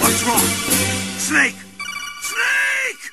What's wrong? Snake! Snake!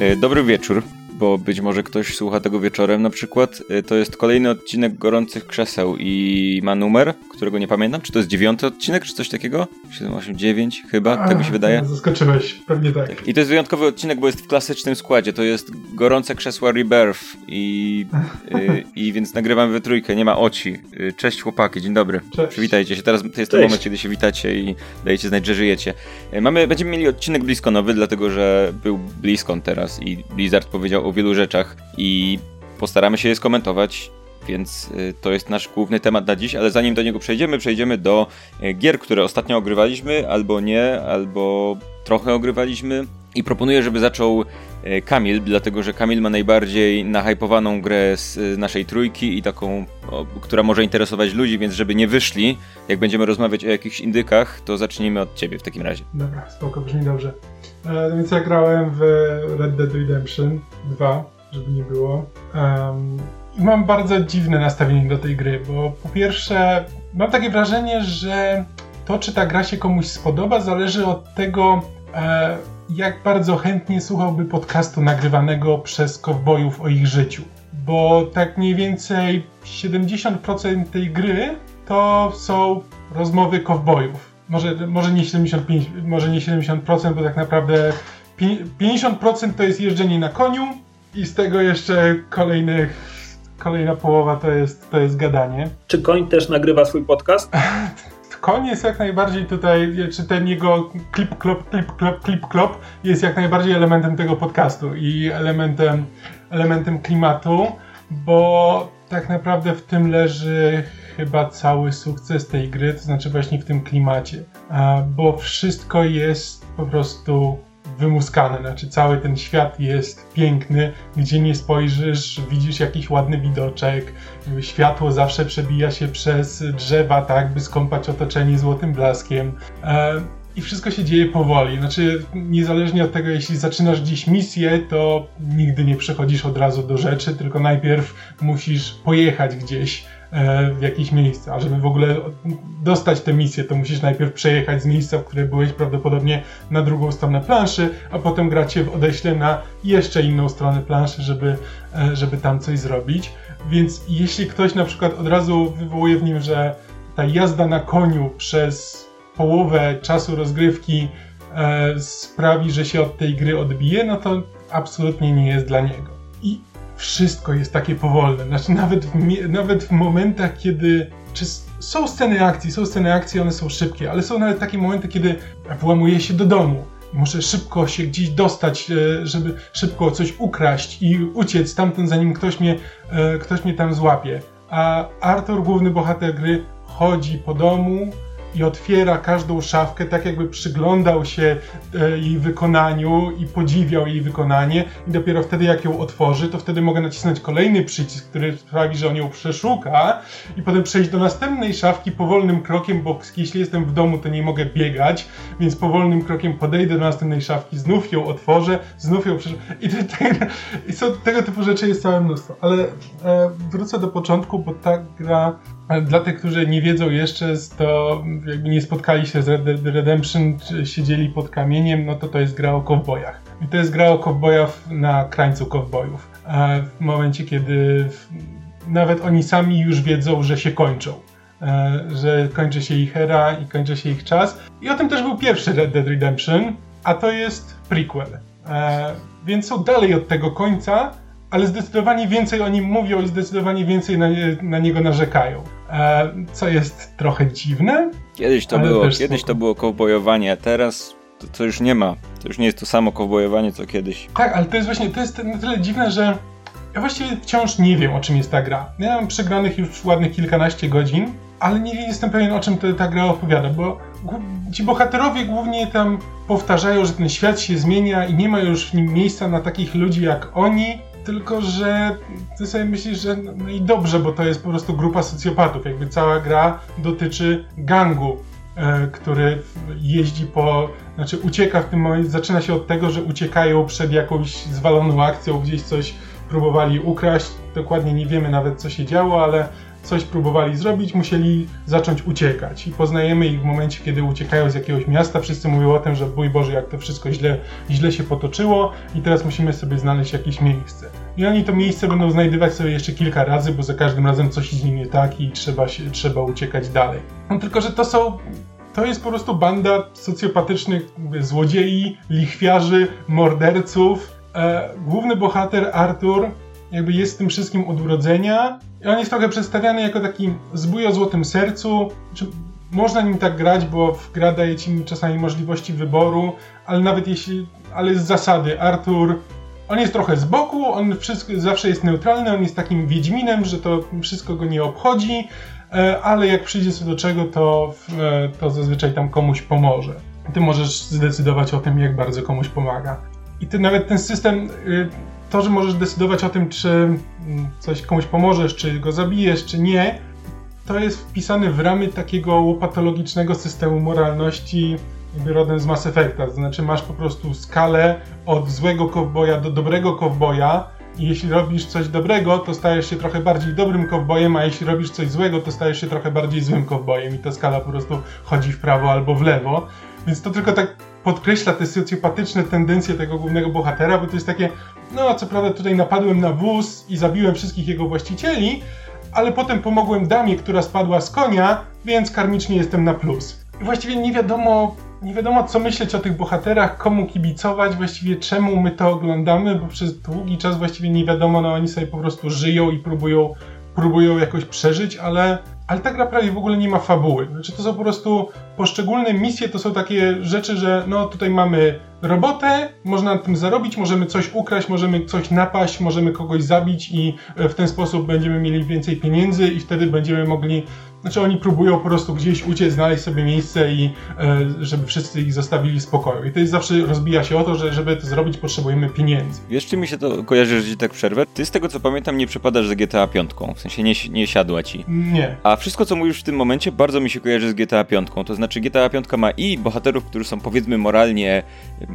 E, Dobry wieczór, bo być może ktoś słucha tego wieczorem na przykład. E, To jest kolejny odcinek Gorących Krzeseł i ma numer, którego nie pamiętam. Czy to jest dziewiąty odcinek, czy coś takiego? 7, 8, 9 chyba, tak mi się wydaje. Zaskoczyłeś, pewnie tak. I to jest wyjątkowy odcinek, bo jest w klasycznym składzie. To jest Gorące Krzesła Rebirth i, y, i więc nagrywamy we trójkę, nie ma oci. Y, Cześć chłopaki, dzień dobry. Cześć. Przywitajcie się. Teraz to jest ten moment, kiedy się witacie i dajecie znać, że żyjecie. Y, Mamy, będziemy mieli odcinek bliskonowy, dlatego że był bliskon teraz i Blizzard powiedział o wielu rzeczach i postaramy się je skomentować. Więc y, to jest nasz główny temat na dziś, ale zanim do niego przejdziemy, przejdziemy do y, gier, które ostatnio ogrywaliśmy, albo nie, albo trochę ogrywaliśmy. I proponuję, żeby zaczął y, Kamil, dlatego że Kamil ma najbardziej nahypowaną grę z naszej trójki i taką, która może interesować ludzi, więc żeby nie wyszli, jak będziemy rozmawiać o jakichś indykach, to zacznijmy od ciebie w takim razie. Dobra, spoko, brzmi dobrze. E, więc ja grałem w Red Dead Redemption 2, żeby nie było. I mam bardzo dziwne nastawienie do tej gry, bo po pierwsze mam takie wrażenie, że to, czy ta gra się komuś spodoba, zależy od tego, e, jak bardzo chętnie słuchałby podcastu nagrywanego przez kowbojów o ich życiu. Bo tak mniej więcej 70% tej gry to są rozmowy kowbojów. Może, może nie 75, może nie 70%, bo tak naprawdę pi- 50% to jest jeżdżenie na koniu i z tego jeszcze kolejnych, kolejna połowa to jest, to jest gadanie. Czy koń też nagrywa swój podcast? Koń jest jak najbardziej tutaj, czy ten jego klip klop, klip klop, klip klop jest jak najbardziej elementem tego podcastu i elementem, elementem klimatu, bo tak naprawdę w tym leży chyba cały sukces tej gry, to znaczy właśnie w tym klimacie, bo wszystko jest po prostu wymuskane, znaczy cały ten świat jest piękny, gdzie nie spojrzysz, widzisz jakiś ładny widoczek, światło zawsze przebija się przez drzewa, tak, by skąpać otoczenie złotym blaskiem. I wszystko się dzieje powoli. Znaczy, niezależnie od tego, jeśli zaczynasz gdzieś misję, to nigdy nie przechodzisz od razu do rzeczy, tylko najpierw musisz pojechać gdzieś e, w jakieś miejsce. A żeby w ogóle dostać tę misję, to musisz najpierw przejechać z miejsca, w którym byłeś prawdopodobnie na drugą stronę planszy, a potem grać się odeśle na jeszcze inną stronę planszy, żeby, e, żeby tam coś zrobić. Więc jeśli ktoś na przykład od razu wywołuje w nim, że ta jazda na koniu przez połowę czasu rozgrywki e, sprawi, że się od tej gry odbije, no to absolutnie nie jest dla niego. I wszystko jest takie powolne. Znaczy nawet w, nawet w momentach, kiedy czy są sceny akcji, są sceny akcji, one są szybkie, ale są nawet takie momenty, kiedy włamuję się do domu. Muszę szybko się gdzieś dostać, e, żeby szybko coś ukraść i uciec stamtąd, zanim ktoś mnie, e, ktoś mnie tam złapie. A Arthur, główny bohater gry, chodzi po domu i otwiera każdą szafkę, tak jakby przyglądał się e, jej wykonaniu i podziwiał jej wykonanie. I dopiero wtedy jak ją otworzy, to wtedy mogę nacisnąć kolejny przycisk, który sprawi, że on ją przeszuka i potem przejść do następnej szafki powolnym krokiem, bo jeśli jestem w domu, to nie mogę biegać, więc powolnym krokiem podejdę do następnej szafki, znów ją otworzę, znów ją przeszukę i, i tego typu rzeczy jest całe mnóstwo, ale e, wrócę do początku, bo ta gra Dla tych, którzy nie wiedzą jeszcze, to jakby nie spotkali się z Red Dead Redemption, czy siedzieli pod kamieniem, no to to jest gra o kowbojach. I to jest gra o kowbojach na krańcu kowbojów. W momencie, kiedy nawet oni sami już wiedzą, że się kończą. E, Że kończy się ich era i kończy się ich czas. I o tym też był pierwszy Red Dead Redemption, a to jest prequel. E, Więc są dalej od tego końca, ale zdecydowanie więcej o nim mówią i zdecydowanie więcej na, nie, na niego narzekają. E, co jest trochę dziwne. Kiedyś to było, kiedyś to było kowbojowanie, a teraz to, to już nie ma. To już nie jest to samo kowbojowanie, co kiedyś. Tak, ale to jest właśnie, to jest na tyle dziwne, że ja właściwie wciąż nie wiem, o czym jest ta gra. Ja mam przegranych już ładnych kilkanaście godzin, ale nie jestem pewien, o czym to, ta gra opowiada, bo ci bohaterowie głównie tam powtarzają, że ten świat się zmienia i nie ma już w nim miejsca na takich ludzi jak oni, tylko że ty sobie myślisz, że no, no i dobrze, bo to jest po prostu grupa socjopatów. Jakby cała gra dotyczy gangu, e, który jeździ po. Znaczy ucieka w tym momencie. Zaczyna się od tego, że uciekają przed jakąś zwaloną akcją, gdzieś coś próbowali ukraść, dokładnie nie wiemy nawet co się działo, ale coś próbowali zrobić, musieli zacząć uciekać. I poznajemy ich w momencie, kiedy uciekają z jakiegoś miasta. Wszyscy mówią o tym, że bój Boże, jak to wszystko źle, źle się potoczyło i teraz musimy sobie znaleźć jakieś miejsce. I oni to miejsce będą znajdywać sobie jeszcze kilka razy, bo za każdym razem coś z nim nie tak i trzeba, się, trzeba uciekać dalej. No tylko, że to są to jest po prostu banda socjopatycznych złodziei, lichwiarzy, morderców. E, główny bohater Arthur jakby jest tym wszystkim od urodzenia on jest trochę przedstawiany jako taki zbój o złotym sercu. Znaczy, można nim tak grać, bo gra daje ci czasami możliwości wyboru, ale nawet jeśli, ale z zasady Arthur on jest trochę z boku, on wszystko, zawsze jest neutralny, on jest takim wiedźminem, że to wszystko go nie obchodzi, e, ale jak przyjdzie co do czego, to, e, to zazwyczaj tam komuś pomoże. Ty możesz zdecydować o tym, jak bardzo komuś pomaga. I ty nawet ten system y, to, że możesz decydować o tym, czy mm, coś komuś pomożesz, czy go zabijesz, czy nie, to jest wpisane w ramy takiego łopatologicznego systemu moralności rodem z Mass Effecta. To znaczy masz po prostu skalę od złego kowboja do dobrego kowboja i jeśli robisz coś dobrego, to stajesz się trochę bardziej dobrym kowbojem, a jeśli robisz coś złego, to stajesz się trochę bardziej złym kowbojem i ta skala po prostu chodzi w prawo albo w lewo. Więc to tylko tak podkreśla te socjopatyczne tendencje tego głównego bohatera, bo to jest takie, no co prawda tutaj napadłem na wóz i zabiłem wszystkich jego właścicieli, ale potem pomogłem damie, która spadła z konia, więc karmicznie jestem na plus. I właściwie nie wiadomo, nie wiadomo co myśleć o tych bohaterach, komu kibicować, właściwie czemu my to oglądamy, bo przez długi czas właściwie nie wiadomo, no oni sobie po prostu żyją i próbują, próbują jakoś przeżyć, ale ale ta gra prawie w ogóle nie ma fabuły. Znaczy to są po prostu poszczególne misje, to są takie rzeczy, że no tutaj mamy robotę, można na tym zarobić, możemy coś ukraść, możemy coś napaść, możemy kogoś zabić i e, w ten sposób będziemy mieli więcej pieniędzy i wtedy będziemy mogli znaczy oni próbują po prostu gdzieś uciec, znaleźć sobie miejsce i e, żeby wszyscy ich zostawili w spokoju. I to jest zawsze rozbija się o to, że żeby to zrobić potrzebujemy pieniędzy. Wiesz, czy mi się to kojarzy, że ci tak przerwę? Ty z tego co pamiętam nie przepadasz za GTA 5, w sensie nie, nie siadła ci. Nie. A wszystko co mówisz w tym momencie bardzo mi się kojarzy z GTA 5. To znaczy GTA 5 ma i bohaterów, którzy są powiedzmy moralnie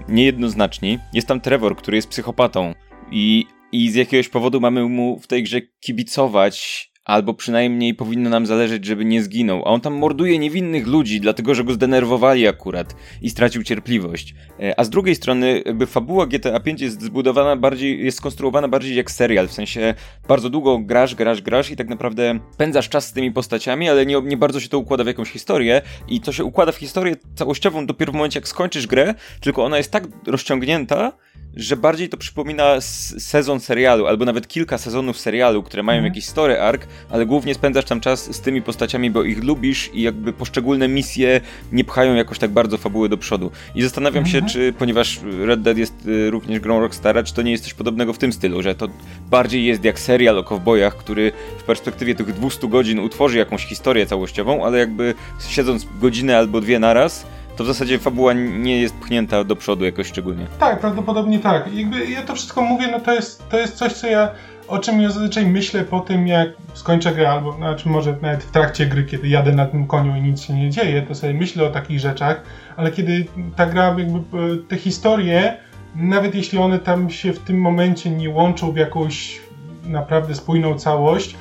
niejednoznaczni. Jest tam Trevor, który jest psychopatą i i z jakiegoś powodu mamy mu w tej grze kibicować albo przynajmniej powinno nam zależeć, żeby nie zginął, a on tam morduje niewinnych ludzi, dlatego że go zdenerwowali akurat i stracił cierpliwość. E, a z drugiej strony, jakby fabuła GTA 5 jest zbudowana bardziej, jest skonstruowana bardziej jak serial, w sensie bardzo długo grasz, grasz, grasz i tak naprawdę pędzasz czas z tymi postaciami, ale nie, nie bardzo się to układa w jakąś historię. I to się układa w historię całościową dopiero w momencie, jak skończysz grę, tylko ona jest tak rozciągnięta, że bardziej to przypomina sezon serialu, albo nawet kilka sezonów serialu, które mają mm. jakiś story arc, ale głównie spędzasz tam czas z tymi postaciami, bo ich lubisz i jakby poszczególne misje nie pchają jakoś tak bardzo fabuły do przodu. I zastanawiam -hmm. się, mhm. czy ponieważ Red Dead jest y, również grą Rockstara, czy to nie jest coś podobnego w tym stylu, że to bardziej jest jak serial o kowbojach, który w perspektywie tych 200 godzin utworzy jakąś historię całościową, ale jakby siedząc godzinę albo dwie naraz, to w zasadzie fabuła nie jest pchnięta do przodu jakoś szczególnie. Tak, prawdopodobnie tak. Jakby ja to wszystko mówię, no to jest, to jest coś, co ja o czym ja zazwyczaj myślę po tym, jak skończę grę, albo znaczy może nawet w trakcie gry, kiedy jadę na tym koniu i nic się nie dzieje, to sobie myślę o takich rzeczach, ale kiedy ta gra, jakby e, te historie, nawet jeśli one tam się w tym momencie nie łączą w jakąś naprawdę spójną całość,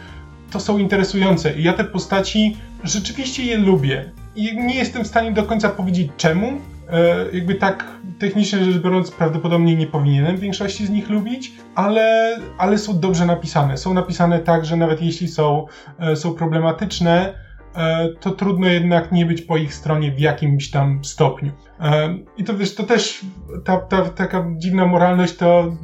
to są interesujące. I ja te postaci rzeczywiście je lubię. Nie jestem w stanie do końca powiedzieć czemu. E, jakby tak technicznie rzecz biorąc, prawdopodobnie nie powinienem większości z nich lubić, ale, ale są dobrze napisane. Są napisane tak, że nawet jeśli są, e, są problematyczne, e, to trudno jednak nie być po ich stronie w jakimś tam stopniu. E, I to wiesz, to też ta, ta taka dziwna moralność to e,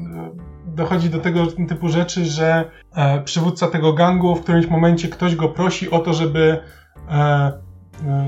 dochodzi do tego typu rzeczy, że e, przywódca tego gangu w którymś momencie ktoś go prosi o to, żeby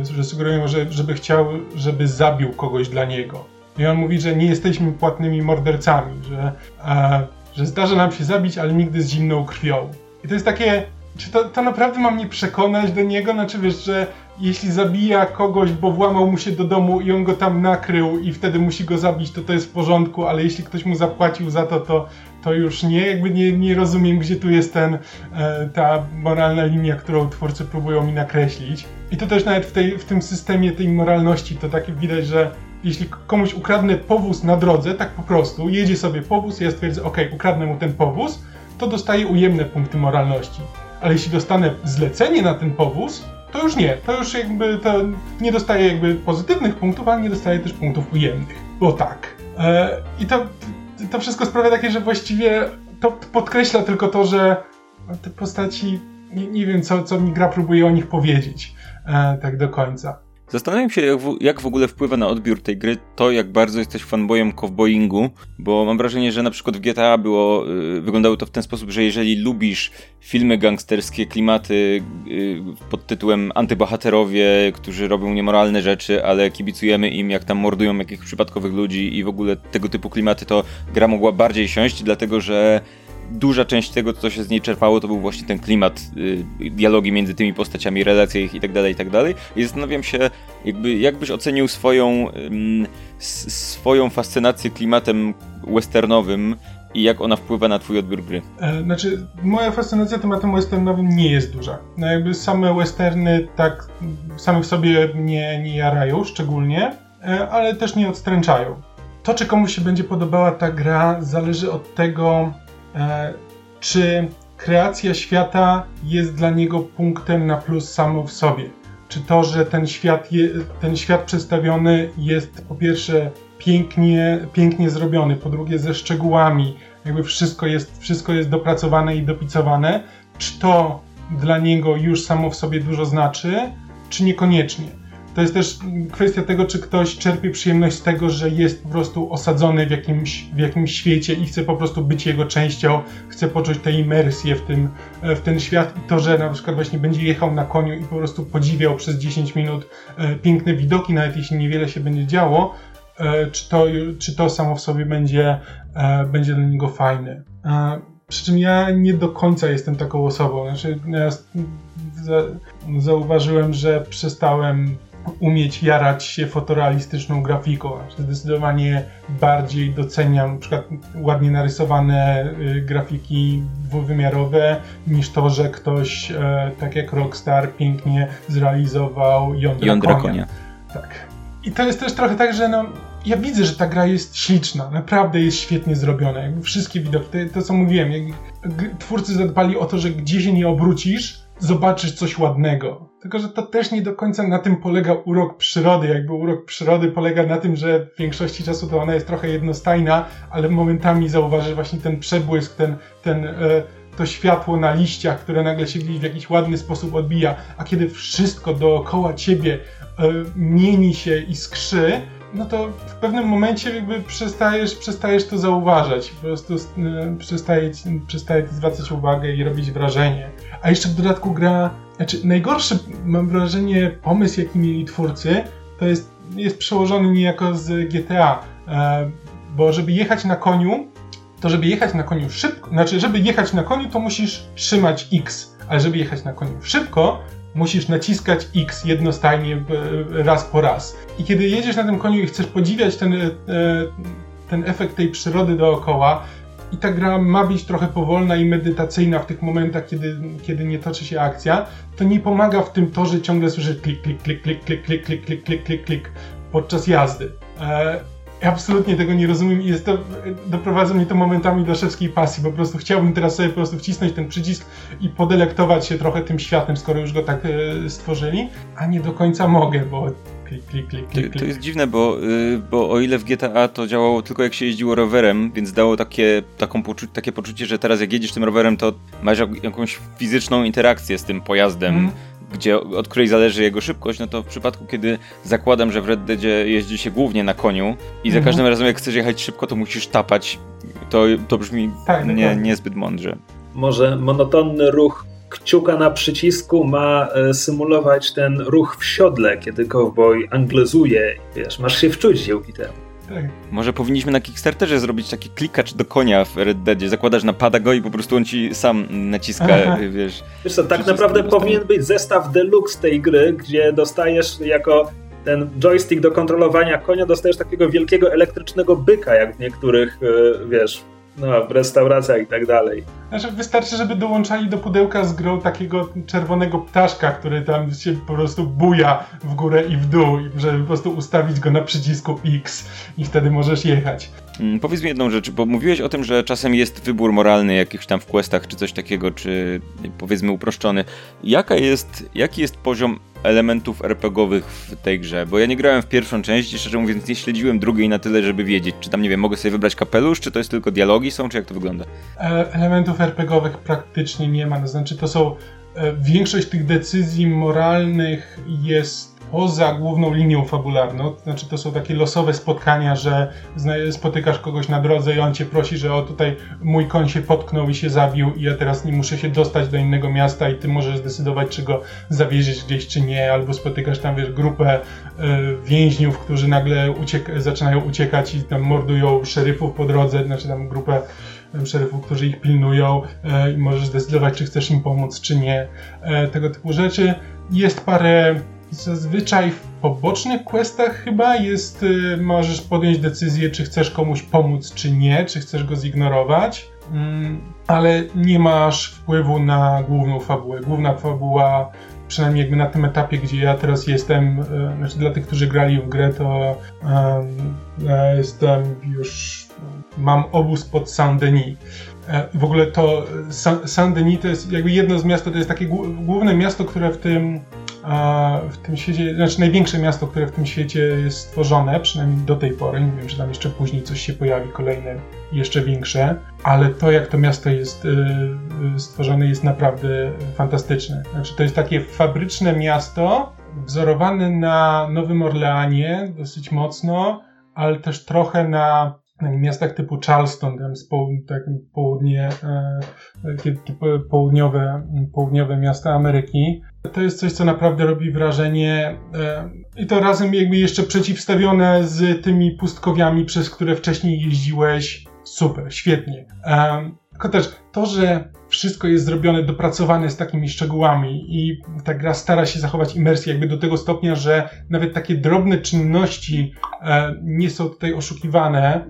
że sugerują, że, żeby chciał, żeby zabił kogoś dla niego. I on mówi, że nie jesteśmy płatnymi mordercami, że, e, że zdarza nam się zabić, ale nigdy z zimną krwią. I to jest takie, czy to, to naprawdę mam nie przekonać do niego? Znaczy wiesz, że jeśli zabija kogoś, bo włamał mu się do domu i on go tam nakrył i wtedy musi go zabić, to to jest w porządku, ale jeśli ktoś mu zapłacił za to, to, to już nie. Jakby nie, nie rozumiem, gdzie tu jest ten, e, ta moralna linia, którą twórcy próbują mi nakreślić. I to też nawet w, tej, w tym systemie tej moralności to takie widać, że jeśli komuś ukradnę powóz na drodze, tak po prostu, jedzie sobie powóz, ja stwierdzę, ok, ukradnę mu ten powóz, to dostaję ujemne punkty moralności. Ale jeśli dostanę zlecenie na ten powóz, to już nie. To już jakby to nie dostaję jakby pozytywnych punktów, ale nie dostaję też punktów ujemnych. Bo tak. E, I to, to wszystko sprawia takie, że właściwie to podkreśla tylko to, że te postaci, nie, nie wiem co, co mi gra próbuje o nich powiedzieć e, tak do końca. Zastanawiam się, jak w, jak w, ogóle wpływa na odbiór tej gry to, jak bardzo jesteś fanboyem cowboyingu, bo mam wrażenie, że na przykład w GTA było, y, wyglądało to w ten sposób, że jeżeli lubisz filmy gangsterskie, klimaty y, pod tytułem antybohaterowie, którzy robią niemoralne rzeczy, ale kibicujemy im, jak tam mordują jakichś przypadkowych ludzi i w ogóle tego typu klimaty, to gra mogła bardziej siąść, dlatego że duża część tego, co się z niej czerpało, to był właśnie ten klimat, y, dialogi między tymi postaciami, relacje ich i tak dalej, i tak. I zastanawiam się, jakby, jakbyś ocenił swoją, swoją fascynację klimatem westernowym i jak ona wpływa na twój odbiór gry? E, znaczy, moja fascynacja tematem westernowym nie jest duża. No jakby same westerny tak same w sobie nie, nie jarają szczególnie, e, ale też nie odstręczają. To, czy komuś się będzie podobała ta gra, zależy od tego, czy kreacja świata jest dla niego punktem na plus samo w sobie. Czy to, że ten świat, je, ten świat przedstawiony jest po pierwsze pięknie, pięknie zrobiony, po drugie ze szczegółami, jakby wszystko jest, wszystko jest dopracowane i dopicowane, czy to dla niego już samo w sobie dużo znaczy, czy niekoniecznie. To jest też kwestia tego, czy ktoś czerpie przyjemność z tego, że jest po prostu osadzony w jakimś, w jakimś świecie i chce po prostu być jego częścią, chce poczuć tę imersję w, tym, w ten świat i to, że na przykład właśnie będzie jechał na koniu i po prostu podziwiał przez 10 minut e, piękne widoki, nawet jeśli niewiele się będzie działo, e, czy to, czy to samo w sobie będzie, e, będzie dla niego fajne. Przy czym ja nie do końca jestem taką osobą. Znaczy, ja zauważyłem, że przestałem umieć jarać się fotorealistyczną grafiką. Zdecydowanie bardziej doceniam na przykład ładnie narysowane y, grafiki dwuwymiarowe niż to, że ktoś e, tak jak Rockstar pięknie zrealizował jądra, jądra konia. konia. Tak. I to jest też trochę tak, że no, ja widzę, że ta gra jest śliczna, naprawdę jest świetnie zrobiona. Jakby wszystkie widoki, to, to co mówiłem, twórcy zadbali o to, że gdzie się nie obrócisz, zobaczysz coś ładnego. Tylko, że to też nie do końca na tym polega urok przyrody. Jakby urok przyrody polega na tym, że w większości czasu to ona jest trochę jednostajna, ale momentami zauważysz właśnie ten przebłysk, ten, ten, e, to światło na liściach, które nagle się w jakiś ładny sposób odbija. A kiedy wszystko dookoła ciebie e, mieni się i skrzy, no to w pewnym momencie jakby przestajesz, przestajesz to zauważać. Po prostu e, przestaje, przestaje zwracać uwagę i robić wrażenie. A jeszcze w dodatku gra, znaczy najgorszy mam wrażenie pomysł jaki mieli twórcy, to jest, jest przełożony niejako z GTA, e, bo żeby jechać na koniu, to żeby jechać na koniu szybko, znaczy żeby jechać na koniu to musisz trzymać X, ale żeby jechać na koniu szybko, musisz naciskać X jednostajnie raz po raz. I kiedy jedziesz na tym koniu i chcesz podziwiać ten, e, ten efekt tej przyrody dookoła, i ta gra ma być trochę powolna i medytacyjna w tych momentach, kiedy, kiedy nie toczy się akcja, to nie pomaga w tym to, że ciągle słyszę klik, klik, klik, klik, klik, klik, klik, klik, klik, klik, klik podczas jazdy. E, absolutnie tego nie rozumiem i jest to, doprowadza mnie to momentami do szewskiej pasji. Po prostu chciałbym teraz sobie po prostu wcisnąć ten przycisk i podelektować się trochę tym światem, skoro już go tak e, stworzyli, a nie do końca mogę, bo klik, klik, klik, klik. To, to jest dziwne, bo, y, bo o ile w GTA to działało tylko jak się jeździło rowerem, więc dało takie, taką poczu takie poczucie, że teraz jak jedziesz tym rowerem, to masz jakąś fizyczną interakcję z tym pojazdem. Mm gdzie, od której zależy jego szybkość, no to w przypadku, kiedy zakładam, że w Red Deadzie jeździ się głównie na koniu i za mhm. każdym razem jak chcesz jechać szybko, to musisz tapać, to, to brzmi tak, nie, niezbyt mądrze. Może monotonny ruch kciuka na przycisku ma e, symulować ten ruch w siodle, kiedy cowboy anglezuje. Wiesz, masz się wczuć dzięki temu. Tak. Może powinniśmy na Kickstarterze zrobić taki klikacz do konia w Red Deadzie. Zakładasz na go i po prostu on ci sam naciska, Aha. wiesz. Wiesz co, tak naprawdę powinien być zestaw deluxe tej gry, gdzie dostajesz jako ten joystick do kontrolowania konia, dostajesz takiego wielkiego elektrycznego byka, jak w niektórych, e, wiesz, No, w restauracjach i tak dalej. Znaczy wystarczy, żeby dołączali do pudełka z grą takiego czerwonego ptaszka, który tam się po prostu buja w górę i w dół, żeby po prostu ustawić go na przycisku X i wtedy możesz jechać. Mm, powiedz mi jedną rzecz, bo mówiłeś o tym, że czasem jest wybór moralny jakiś tam w questach, czy coś takiego, czy powiedzmy uproszczony. Jaka jest, jaki jest poziom elementów RPGowych w tej grze? Bo ja nie grałem w pierwszą część i szczerze mówiąc nie śledziłem drugiej na tyle, żeby wiedzieć, czy tam, nie wiem, mogę sobie wybrać kapelusz, czy to jest tylko dialogi są, czy jak to wygląda? E, elementów RPGowych praktycznie nie ma, to znaczy to są e, większość tych decyzji moralnych jest poza główną linią fabularną, to znaczy to są takie losowe spotkania, że spotykasz kogoś na drodze i on cię prosi, że o tutaj mój koń się potknął i się zabił i ja teraz nie muszę się dostać do innego miasta i ty możesz zdecydować, czy go zawieziesz gdzieś, czy nie, albo spotykasz tam, wiesz, grupę y, więźniów, którzy nagle uciek zaczynają uciekać i tam mordują szeryfów po drodze, znaczy tam grupę szeryfów, którzy ich pilnują e, i możesz zdecydować, czy chcesz im pomóc, czy nie. E, tego typu rzeczy. Jest parę Zazwyczaj w pobocznych questach chyba jest, y, możesz podjąć decyzję, czy chcesz komuś pomóc, czy nie, czy chcesz go zignorować, mm, ale nie masz wpływu na główną fabułę. Główna fabuła, przynajmniej jakby na tym etapie, gdzie ja teraz jestem, y, znaczy dla tych, którzy grali w grę, to um, ja jestem już, mam obóz pod Saint-Denis. E, w ogóle to Saint-Denis to jest jakby jedno z miast, to jest takie główne miasto, które w tym a w tym świecie, znaczy największe miasto, które w tym świecie jest stworzone, przynajmniej do tej pory, nie wiem, czy tam jeszcze później coś się pojawi, kolejne jeszcze większe, ale to jak to miasto jest y, y, stworzone jest naprawdę fantastyczne. Znaczy to jest takie fabryczne miasto, wzorowane na Nowym Orleanie dosyć mocno, ale też trochę na miastach typu Charleston, tam z tak, południe, e, południowe, południowe miasta Ameryki. To jest coś, co naprawdę robi wrażenie e, i to razem jakby jeszcze przeciwstawione z tymi pustkowiami, przez które wcześniej jeździłeś. Super, świetnie. E, tylko też to, że wszystko jest zrobione, dopracowane z takimi szczegółami i ta gra stara się zachować imersję jakby do tego stopnia, że nawet takie drobne czynności e, nie są tutaj oszukiwane,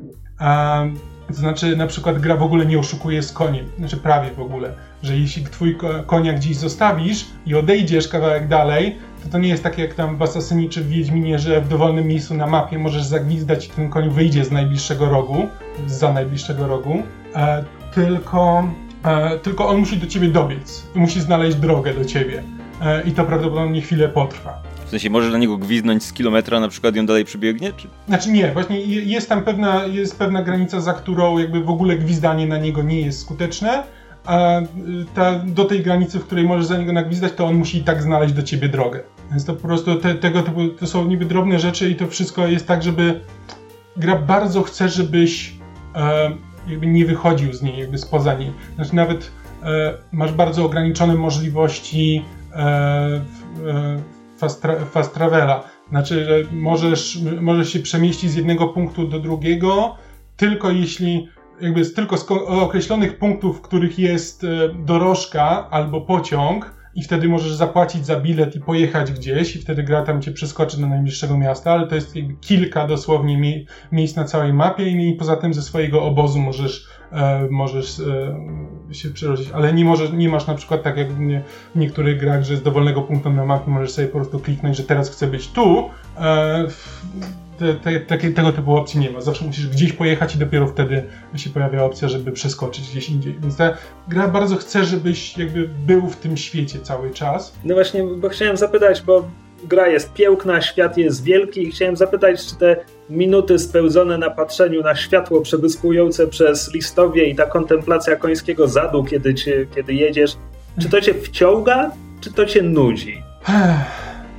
to znaczy, na przykład gra w ogóle nie oszukuje z koniem, znaczy prawie w ogóle, że jeśli twój konia gdzieś zostawisz i odejdziesz kawałek dalej, to to nie jest takie jak tam w Assassinie czy w Wiedźminie, że w dowolnym miejscu na mapie możesz zagwizdać i ten koń wyjdzie z najbliższego rogu, za najbliższego rogu, e, tylko, e, tylko on musi do ciebie dobiec musi znaleźć drogę do ciebie e, i to prawdopodobnie chwilę potrwa sensie możesz na niego gwiznąć z kilometra, na przykład i on dalej przebiegnie? Czy? Znaczy nie, właśnie jest tam pewna, jest pewna granica, za którą jakby w ogóle gwizdanie na niego nie jest skuteczne, a y, ta, do tej granicy, w której możesz za niego nagwizdać, to on musi i tak znaleźć do ciebie drogę. Więc to po prostu te, tego typu, to są niby drobne rzeczy i to wszystko jest tak, żeby gra bardzo chce, żebyś e, jakby nie wychodził z niej, jakby spoza niej. Znaczy nawet e, masz bardzo ograniczone możliwości e, w, e, fast, fast travela. Znaczy, że możesz, możesz się przemieścić z jednego punktu do drugiego, tylko jeśli jakby z, tylko z określonych punktów, w których jest e, dorożka albo pociąg, i wtedy możesz zapłacić za bilet i pojechać gdzieś i wtedy gra tam cię przeskoczy do najbliższego miasta, ale to jest kilka dosłownie mie miejsc na całej mapie i poza tym ze swojego obozu możesz, e, możesz e, się przerodzić, ale nie, możesz, nie masz na przykład tak jak w, nie, w niektórych grach, że z dowolnego punktu na mapie możesz sobie po prostu kliknąć, że teraz chcę być tu, e, te, te, te, tego typu opcji nie ma. Zawsze musisz gdzieś pojechać i dopiero wtedy się pojawia opcja, żeby przeskoczyć gdzieś indziej. Więc ta gra bardzo chce, żebyś jakby był w tym świecie cały czas. No właśnie, bo chciałem zapytać, bo gra jest piękna, świat jest wielki i chciałem zapytać, czy te minuty spełzone na patrzeniu na światło przebyskujące przez listowie i ta kontemplacja końskiego zadu, kiedy, cię, kiedy jedziesz, czy to cię wciąga, czy to cię nudzi?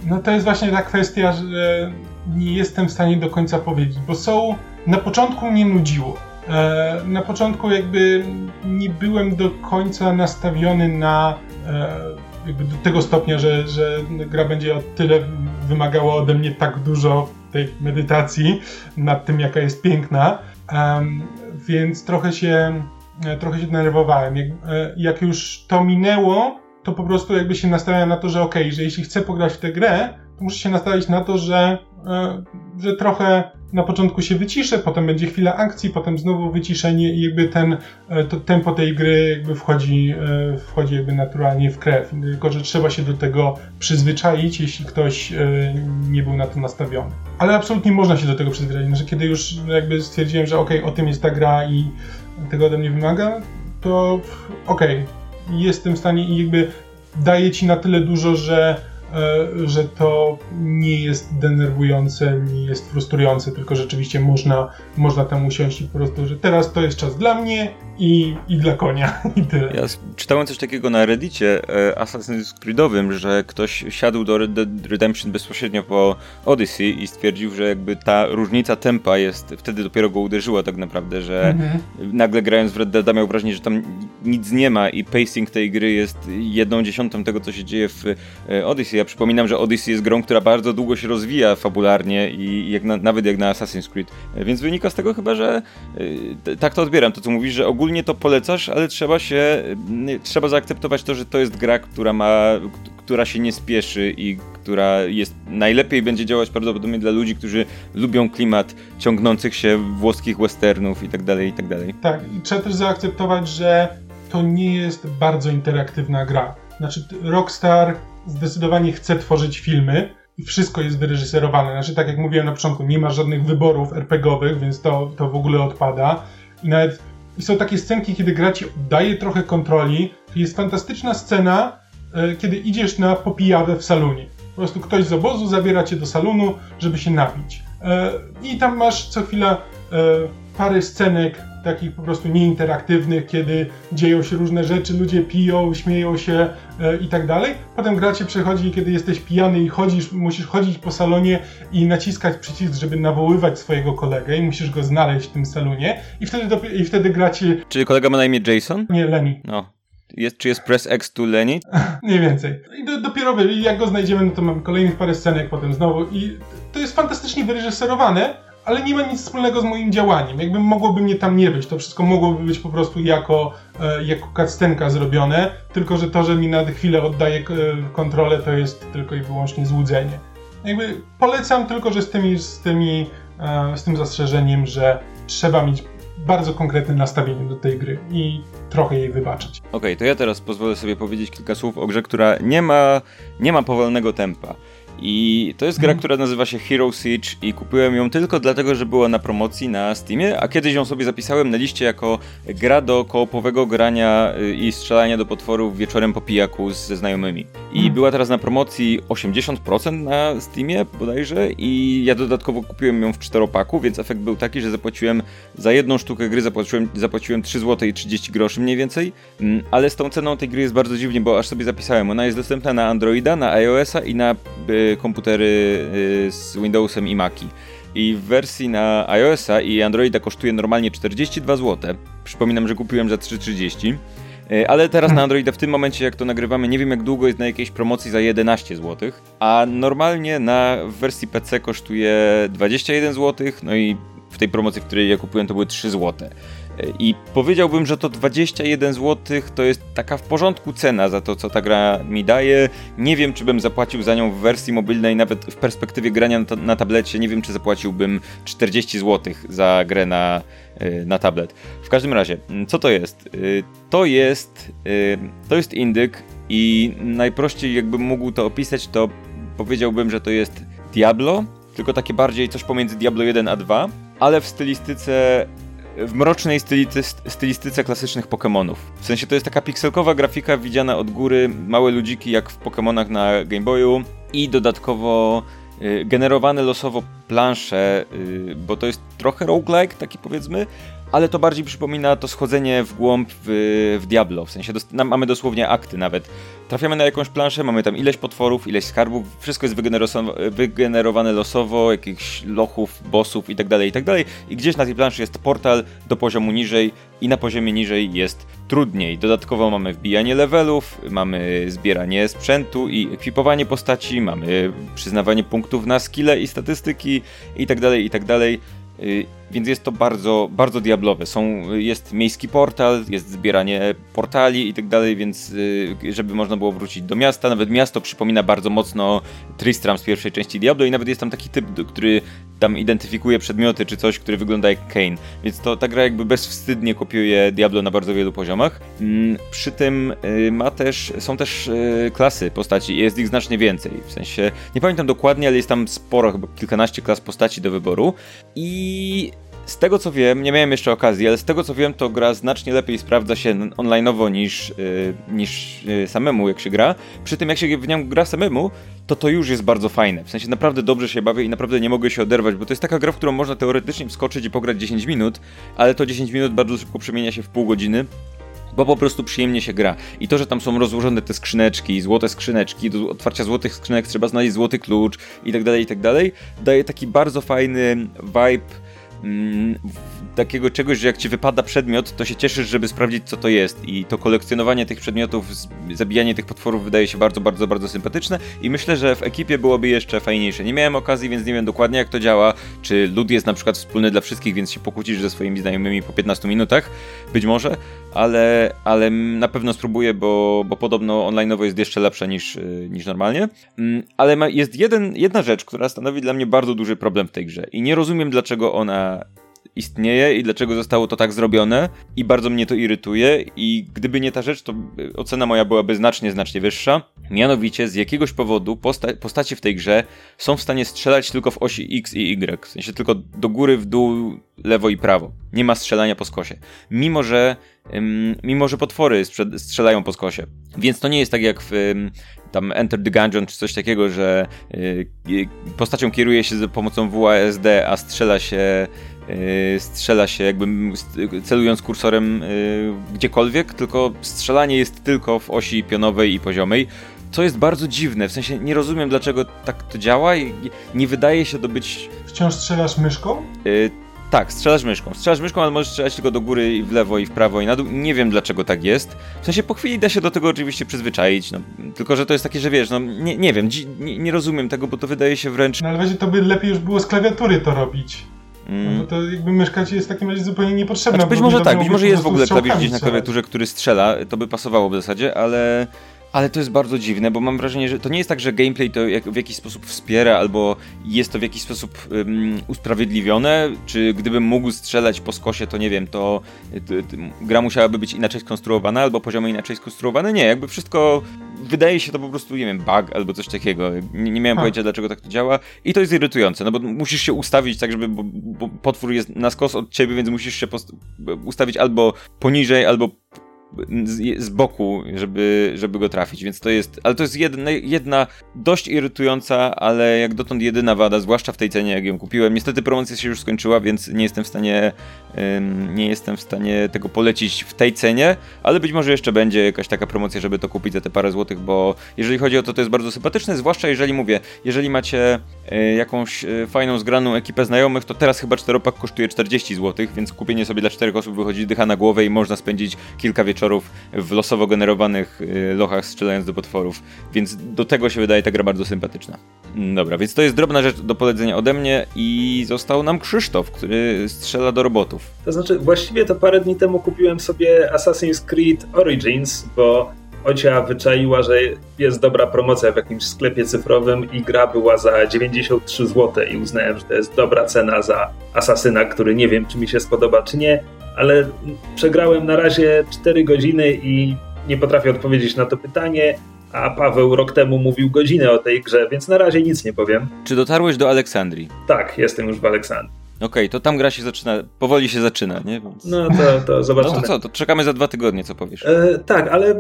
No to jest właśnie ta kwestia, że nie jestem w stanie do końca powiedzieć, bo są. Na początku mnie nudziło. E, na początku jakby nie byłem do końca nastawiony na e, jakby do tego stopnia, że, że gra będzie o tyle wymagała ode mnie tak dużo tej medytacji nad tym, jaka jest piękna. więc trochę się, e, trochę się denerwowałem. Jak, jak już to minęło, to po prostu jakby się nastawiałem na to, że okej, okay, że jeśli chcę pograć w tę grę, muszę się nastawić na to, że, e, że trochę na początku się wyciszę, potem będzie chwila akcji, potem znowu wyciszenie i jakby ten, e, to tempo tej gry jakby wchodzi, e, wchodzi jakby naturalnie w krew. Tylko, że trzeba się do tego przyzwyczaić, jeśli ktoś nie był na to nastawiony. Ale absolutnie można się do tego przyzwyczaić. Znaczy, kiedy już jakby stwierdziłem, że okej, okay, o tym jest ta gra i tego ode mnie wymaga, to okej, okay, jestem w stanie i jakby daje ci na tyle dużo, że że to nie jest denerwujące, nie jest frustrujące, tylko rzeczywiście można, można tam usiąść i po prostu, że teraz to jest czas dla mnie i, i dla konia i tyle. Ja czytałem coś takiego na reddicie e, Assassin's Creedowym, że ktoś siadł do Red Dead Redemption bezpośrednio po Odyssey i stwierdził, że jakby ta różnica tempa jest, wtedy dopiero go uderzyła tak naprawdę, że mhm. nagle grając w Red Dead miał wrażenie, że tam nic nie ma i pacing tej gry jest jedną dziesiątą tego, co się dzieje w e, Odyssey ja przypominam, że Odyssey jest grą, która bardzo długo się rozwija fabularnie i jak na, nawet jak na Assassin's Creed. Więc wynika z tego chyba, że y, tak to odbieram, to co mówisz, że ogólnie to polecasz, ale trzeba się, y, trzeba zaakceptować to, że to jest gra, która ma, która się nie spieszy i która jest najlepiej będzie działać prawdopodobnie dla ludzi, którzy lubią klimat ciągnących się włoskich westernów i tak dalej, i tak dalej. Tak, i trzeba też zaakceptować, że to nie jest bardzo interaktywna gra. Znaczy, Rockstar zdecydowanie chce tworzyć filmy i wszystko jest wyreżyserowane. Znaczy, tak jak mówiłem na początku, nie ma żadnych wyborów RPGowych, więc to, to w ogóle odpada. I nawet i są takie scenki, kiedy gra ci oddaje trochę kontroli. Jest fantastyczna scena, e, kiedy idziesz na popijawę w salonie. Po prostu ktoś z obozu zabiera cię do salonu, żeby się napić. E, I tam masz co chwila e, parę scenek takich po prostu nieinteraktywnych, kiedy dzieją się różne rzeczy, ludzie piją, śmieją się e, i tak dalej. Potem gra ci przechodzi, kiedy jesteś pijany i chodzisz, musisz chodzić po salonie i naciskać przycisk, żeby nawoływać swojego kolegę i musisz go znaleźć w tym salonie i wtedy, i wtedy gra ci... Czyli kolega ma na imię Jason? Nie, Lenny. No. Jest, czy jest Press X to Lenny? Mniej więcej. I do, dopiero jak go znajdziemy, no to mamy kolejnych parę scenek potem znowu i to jest fantastycznie wyreżyserowane, ale nie ma nic wspólnego z moim działaniem. Jakby mogłoby mnie tam nie być. To wszystko mogłoby być po prostu jako, e, jako cutscenka zrobione, tylko że to, że mi na chwilę oddaje e, kontrolę, to jest tylko i wyłącznie złudzenie. Jakby polecam tylko, że z tymi, z tymi, e, z tym zastrzeżeniem, że trzeba mieć bardzo konkretne nastawienie do tej gry i trochę jej wybaczyć. Okej, okay, to ja teraz pozwolę sobie powiedzieć kilka słów o grze, która nie ma, nie ma powolnego tempa. I to jest gra, mhm. która nazywa się Hero Siege i kupiłem ją tylko dlatego, że była na promocji na Steamie, a kiedyś ją sobie zapisałem na liście jako gra do koopowego grania y, i strzelania do potworów wieczorem po pijaku ze znajomymi. I hmm. była teraz na promocji 80% na Steamie bodajże i ja dodatkowo kupiłem ją w czteropaku, więc efekt był taki, że zapłaciłem za jedną sztukę gry zapłaciłem, zapłaciłem 3 zł i 30 groszy mniej więcej, mm, ale z tą ceną tej gry jest bardzo dziwnie, bo aż sobie zapisałem, ona jest dostępna na Androida, na iOS-a i na y, komputery y, z Windowsem i Maci. I w wersji na iOS-a i Androida kosztuje normalnie 42 zł. Przypominam, że kupiłem za 3,30. Y, ale teraz na Androida w tym momencie, jak to nagrywamy, nie wiem jak długo jest na jakiejś promocji za 11 zł, a normalnie na wersji PC kosztuje 21 zł, no i w tej promocji, w której ja kupiłem, to były 3 zł. I powiedziałbym, że to 21 zł to jest taka w porządku cena za to, co ta gra mi daje. Nie wiem, czy bym zapłacił za nią w wersji mobilnej, nawet w perspektywie grania na, na tablecie. Nie wiem, czy zapłaciłbym 40 zł za grę na, y, na tablet. W każdym razie, co to jest? Y, to jest, y, to jest indyk i najprościej jakbym mógł to opisać, to powiedziałbym, że to jest Diablo, tylko takie bardziej coś pomiędzy Diablo 1 a 2, ale w stylistyce w mrocznej stylistyce klasycznych Pokémonów. W sensie to jest taka pikselkowa grafika widziana od góry, małe ludziki jak w Pokémonach na Game Boyu i dodatkowo y, generowane losowo plansze, y, bo to jest trochę roguelike, taki powiedzmy, ale to bardziej przypomina to schodzenie w głąb w, w Diablo. W sensie dos mamy dosłownie akty nawet. Trafiamy na jakąś planszę, mamy tam ileś potworów, ileś skarbów, wszystko jest wygenerowane losowo, jakichś lochów, bossów itd., tak itd. Tak I gdzieś na tej planszy jest portal do poziomu niżej i na poziomie niżej jest trudniej. Dodatkowo mamy wbijanie levelów, mamy zbieranie sprzętu i ekwipowanie postaci, mamy przyznawanie punktów na skille i statystyki itd., tak itd. więc jest to bardzo, bardzo diablowe. Są, jest miejski portal, jest zbieranie portali i tak dalej, więc y, żeby można było wrócić do miasta, nawet miasto przypomina bardzo mocno Tristram z pierwszej części Diablo i nawet jest tam taki typ, który tam identyfikuje przedmioty czy coś, który wygląda jak Kane, więc to ta gra jakby bezwstydnie kopiuje Diablo na bardzo wielu poziomach. Mm, przy tym y, ma też, są też y, klasy postaci, jest ich znacznie więcej, w sensie, nie pamiętam dokładnie, ale jest tam sporo, chyba kilkanaście klas postaci do wyboru i z tego co wiem, nie miałem jeszcze okazji, ale z tego co wiem, to gra znacznie lepiej sprawdza się online'owo niż, yy, niż yy, samemu, jak się gra. Przy tym, jak się w nią gra samemu, to to już jest bardzo fajne. W sensie naprawdę dobrze się bawię i naprawdę nie mogę się oderwać, bo to jest taka gra, w którą można teoretycznie wskoczyć i pograć 10 minut, ale to 10 minut bardzo szybko przemienia się w pół godziny bo po prostu przyjemnie się gra. I to, że tam są rozłożone te skrzyneczki, złote skrzyneczki, do otwarcia złotych skrzynek trzeba znaleźć złoty klucz i tak dalej, i tak dalej, daje taki bardzo fajny vibe Mm, takiego czegoś, że jak ci wypada przedmiot, to się cieszysz, żeby sprawdzić, co to jest. I to kolekcjonowanie tych przedmiotów, zabijanie tych potworów wydaje się bardzo, bardzo, bardzo sympatyczne. I myślę, że w ekipie byłoby jeszcze fajniejsze. Nie miałem okazji, więc nie wiem dokładnie, jak to działa. Czy lud jest na przykład wspólny dla wszystkich, więc się pokłócisz ze swoimi znajomymi po 15 minutach. Być może, ale, ale na pewno spróbuję, bo, bo podobno online'owo jest jeszcze lepsze niż, niż normalnie. Mm, ale ma, jest jeden, jedna rzecz, która stanowi dla mnie bardzo duży problem w tej grze. I nie rozumiem, dlaczego ona istnieje i dlaczego zostało to tak zrobione i bardzo mnie to irytuje i gdyby nie ta rzecz, to ocena moja byłaby znacznie, znacznie wyższa. Mianowicie z jakiegoś powodu posta postaci w tej grze są w stanie strzelać tylko w osi X i Y, w sensie tylko do góry, w dół, lewo i prawo. Nie ma strzelania po skosie. Mimo, że mimo, że potwory strzelają po skosie. Więc to nie jest tak jak w tam Enter the Gungeon czy coś takiego, że y, postacią kieruje się za pomocą WASD, a strzela się strzela się jakby celując kursorem y, gdziekolwiek, tylko strzelanie jest tylko w osi pionowej i poziomej. Co jest bardzo dziwne, w sensie nie rozumiem dlaczego tak to działa i nie wydaje się to być... Wciąż strzelasz myszką? Y, tak, strzelasz myszką. Strzelasz myszką, ale możesz strzelać tylko do góry i w lewo i w prawo i na dół. Nie wiem dlaczego tak jest. W sensie po chwili da się do tego oczywiście przyzwyczaić, no, tylko że to jest takie, że wiesz, no nie, nie wiem, nie, nie rozumiem tego, bo to wydaje się wręcz... No ale właśnie to by lepiej już było z klawiatury to robić. Mm. No to jakby myszka jest w takim razie zupełnie niepotrzebna. Znaczy, być może tak, być może jest w ogóle klawisz gdzieś na klawiaturze, który strzela, to by pasowało w zasadzie, ale ale to jest bardzo dziwne, bo mam wrażenie, że to nie jest tak, że gameplay to jak, w jakiś sposób wspiera, albo jest to w jakiś sposób um, usprawiedliwione, czy gdybym mógł strzelać po skosie, to nie wiem, to, to, to, gra musiałaby być inaczej skonstruowana, albo poziomy inaczej skonstruowane. Nie, jakby wszystko wydaje się to po prostu, nie wiem, bug albo coś takiego. Nie, nie miałem pojęcia, dlaczego tak to działa. I to jest irytujące, no bo musisz się ustawić tak, żeby, bo, bo potwór jest na skos od ciebie, więc musisz się ustawić albo poniżej, albo z, boku, żeby, żeby go trafić, więc to jest, ale to jest jedna, jedna dość irytująca, ale jak dotąd jedyna wada, zwłaszcza w tej cenie, jak ją kupiłem. Niestety promocja się już skończyła, więc nie jestem w stanie nie jestem w stanie tego polecić w tej cenie, ale być może jeszcze będzie jakaś taka promocja, żeby to kupić za te parę złotych, bo jeżeli chodzi o to, to jest bardzo sympatyczne, zwłaszcza jeżeli mówię, jeżeli macie e, jakąś e, fajną, zgraną ekipę znajomych, to teraz chyba czteropak kosztuje 40 zł, więc kupienie sobie dla czterech osób wychodzi dycha na głowę i można spędzić kilka wieczorów w losowo generowanych y, lochach strzelając do potworów, więc do tego się wydaje ta gra bardzo sympatyczna. Dobra, więc to jest drobna rzecz do polecenia ode mnie i został nam Krzysztof, który strzela do robotów. To znaczy, właściwie to parę dni temu kupiłem sobie Assassin's Creed Origins, bo Ocia wyczaiła, że jest dobra promocja w jakimś sklepie cyfrowym i gra była za 93 zł i uznałem, że to jest dobra cena za asasyna, który nie wiem, czy mi się spodoba, czy nie ale przegrałem na razie 4 godziny i nie potrafię odpowiedzieć na to pytanie, a Paweł rok temu mówił godzinę o tej grze, więc na razie nic nie powiem. Czy dotarłeś do Aleksandrii? Tak, jestem już w Aleksandrii. Okej, okay, to tam gra się zaczyna, powoli się zaczyna, nie? Więc... No to, to zobaczymy. No to co, to czekamy za dwa tygodnie, co powiesz? E, tak, ale e,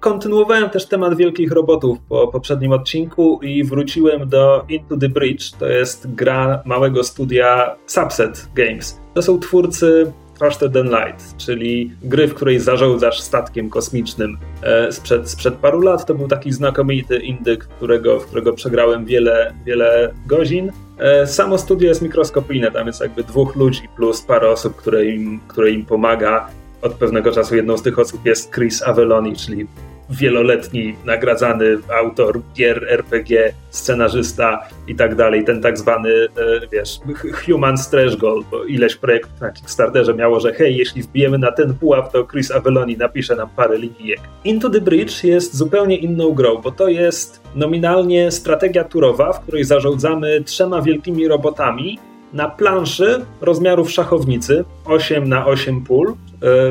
kontynuowałem też temat wielkich robotów po poprzednim odcinku i wróciłem do Into the Bridge. To jest gra małego studia Subset Games. To są twórcy Faster Than Light, czyli gry, w której zarządzasz statkiem kosmicznym e, sprzed, sprzed paru lat. To był taki znakomity indyk, którego, w którego przegrałem wiele, wiele godzin. E, samo studio jest mikroskopijne, tam jest jakby dwóch ludzi plus parę osób, które im, które im pomaga. Od pewnego czasu jedną z tych osób jest Chris Aveloni, czyli wieloletni nagradzany autor gier, RPG, scenarzysta i tak dalej, ten tak zwany, e, wiesz, human stretch goal, bo ileś projektów na Kickstarterze miało, że hej, jeśli wbijemy na ten pułap, to Chris Avelloni napisze nam parę linijek. Into the Bridge jest zupełnie inną grą, bo to jest nominalnie strategia turowa, w której zarządzamy trzema wielkimi robotami, na planszy rozmiarów szachownicy 8 na 8 pól, e,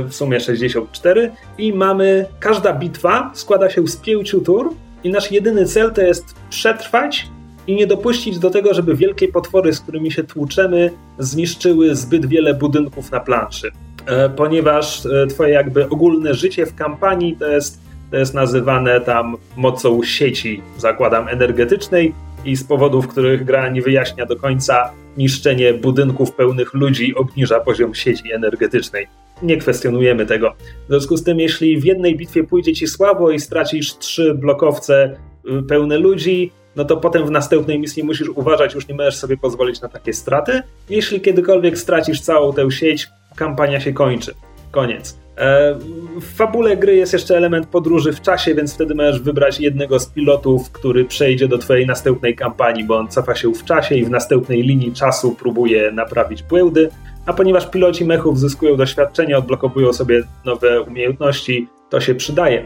w sumie 64 i mamy, każda bitwa składa się z pięciu tur. I nasz jedyny cel to jest przetrwać i nie dopuścić do tego, żeby wielkie potwory, z którymi się tłuczemy, zniszczyły zbyt wiele budynków na planszy. E, ponieważ e, twoje jakby ogólne życie w kampanii to jest, to jest nazywane tam mocą sieci, zakładam, energetycznej i z powodów, których gra nie wyjaśnia do końca, niszczenie budynków pełnych ludzi obniża poziom sieci energetycznej. Nie kwestionujemy tego. W związku z tym, jeśli w jednej bitwie pójdzie ci słabo i stracisz trzy blokowce y, pełne ludzi, no to potem w następnej misji musisz uważać, już nie możesz sobie pozwolić na takie straty. Jeśli kiedykolwiek stracisz całą tę sieć, kampania się kończy. Koniec. E, w fabule gry jest jeszcze element podróży w czasie, więc wtedy możesz wybrać jednego z pilotów, który przejdzie do twojej następnej kampanii, bo on cofa się w czasie i w następnej linii czasu próbuje naprawić błędy. A ponieważ piloci mechów zyskują doświadczenie, odblokowują sobie nowe umiejętności, to się przydaje.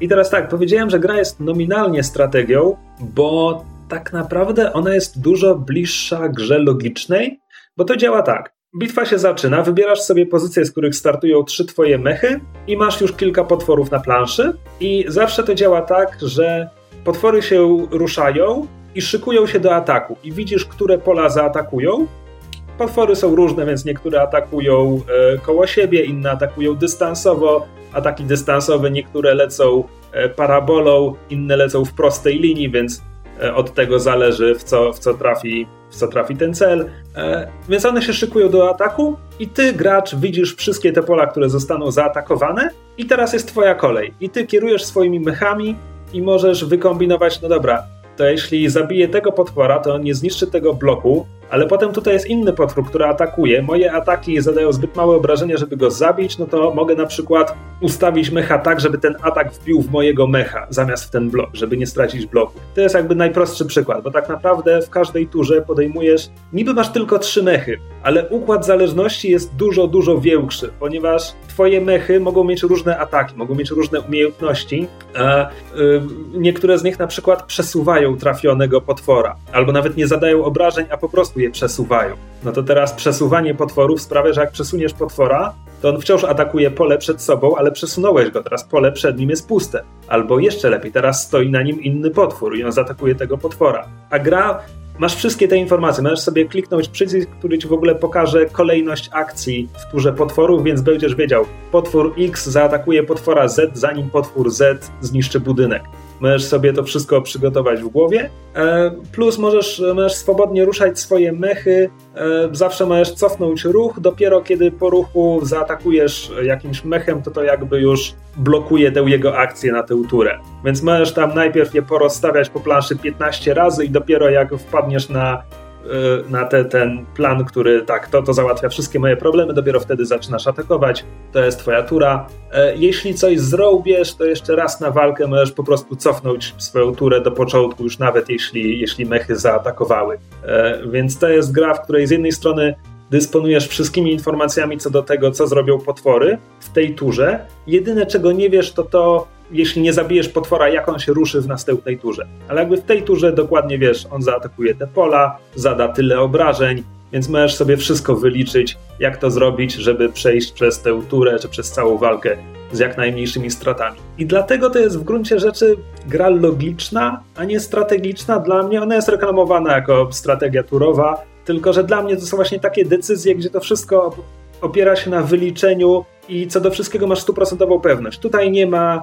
I teraz tak, powiedziałem, że gra jest nominalnie strategią, bo tak naprawdę ona jest dużo bliższa grze logicznej, bo to działa tak. Bitwa się zaczyna, wybierasz sobie pozycje, z których startują trzy twoje mechy i masz już kilka potworów na planszy i zawsze to działa tak, że potwory się ruszają i szykują się do ataku i widzisz, które pola zaatakują. Potwory są różne, więc niektóre atakują e, koło siebie, inne atakują dystansowo. Ataki dystansowe niektóre lecą e, parabolą, inne lecą w prostej linii, więc e, od tego zależy w co, w co trafi w co trafi ten cel. E, więc one się szykują do ataku i ty, gracz, widzisz wszystkie te pola, które zostaną zaatakowane i teraz jest twoja kolej. I ty kierujesz swoimi mechami i możesz wykombinować, no dobra, to jeśli zabiję tego potwora, to on nie zniszczy tego bloku, ale potem tutaj jest inny potwór, który atakuje. Moje ataki zadają zbyt małe obrażenia, żeby go zabić, no to mogę na przykład ustawić mecha tak, żeby ten atak wbił w mojego mecha zamiast w ten blok, żeby nie stracić bloku. To jest jakby najprostszy przykład, bo tak naprawdę w każdej turze podejmujesz, niby masz tylko trzy mechy, ale układ zależności jest dużo, dużo większy, ponieważ twoje mechy mogą mieć różne ataki, mogą mieć różne umiejętności, a y, niektóre z nich na przykład przesuwają trafionego potwora, albo nawet nie zadają obrażeń, a po prostu je przesuwają. No to teraz przesuwanie potworów sprawia, że jak przesuniesz potwora, to on wciąż atakuje pole przed sobą, ale przesunąłeś go, teraz pole przed nim jest puste. Albo jeszcze lepiej, teraz stoi na nim inny potwór i on zaatakuje tego potwora. A gra masz wszystkie te informacje. Możesz sobie kliknąć przycisk, który ci w ogóle pokaże kolejność akcji w turze potworów, więc będziesz wiedział, potwór X zaatakuje potwora Z, zanim potwór Z zniszczy budynek. Możesz sobie to wszystko przygotować w głowie. E, plus możesz, możesz swobodnie ruszać swoje mechy. E, zawsze możesz cofnąć ruch. Dopiero kiedy po ruchu zaatakujesz jakimś mechem, to to jakby już blokuje tę jego akcję na tę turę. Więc możesz tam najpierw je porozstawiać po planszy 15 razy i dopiero jak wpadniesz na na te, ten plan, który tak, to, to załatwia wszystkie moje problemy, dopiero wtedy zaczynasz atakować, to jest twoja tura. E, jeśli coś zrobisz, to jeszcze raz na walkę możesz po prostu cofnąć swoją turę do początku, już nawet jeśli, jeśli mechy zaatakowały. E, więc to jest gra, w której z jednej strony dysponujesz wszystkimi informacjami co do tego, co zrobią potwory w tej turze. Jedyne, czego nie wiesz, to to, jeśli nie zabijesz potwora, jak on się ruszy w następnej turze. Ale jakby w tej turze dokładnie wiesz, on zaatakuje te pola, zada tyle obrażeń, więc możesz sobie wszystko wyliczyć, jak to zrobić, żeby przejść przez tę turę, czy przez całą walkę z jak najmniejszymi stratami. I dlatego to jest w gruncie rzeczy gra logiczna, a nie strategiczna. Dla mnie ona jest reklamowana jako strategia turowa, tylko że dla mnie to są właśnie takie decyzje, gdzie to wszystko opiera się na wyliczeniu i co do wszystkiego masz stuprocentową pewność. Tutaj nie ma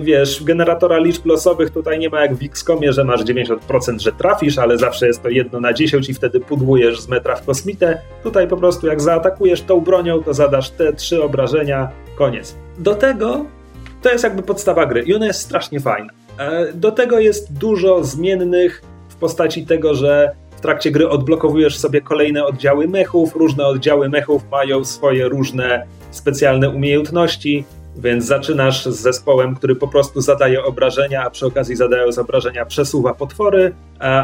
wiesz, generatora liczb losowych tutaj nie ma jak w XCOMie, że masz 90%, że trafisz, ale zawsze jest to jedno na 10 i wtedy pudłujesz z metra w kosmitę. Tutaj po prostu jak zaatakujesz tą bronią, to zadasz te trzy obrażenia, koniec. Do tego to jest jakby podstawa gry i ona jest strasznie fajna. E, do tego jest dużo zmiennych w postaci tego, że w trakcie gry odblokowujesz sobie kolejne oddziały mechów. Różne oddziały mechów mają swoje różne specjalne umiejętności Więc zaczynasz z zespołem, który po prostu zadaje obrażenia, a przy okazji zadając obrażenia przesuwa potwory,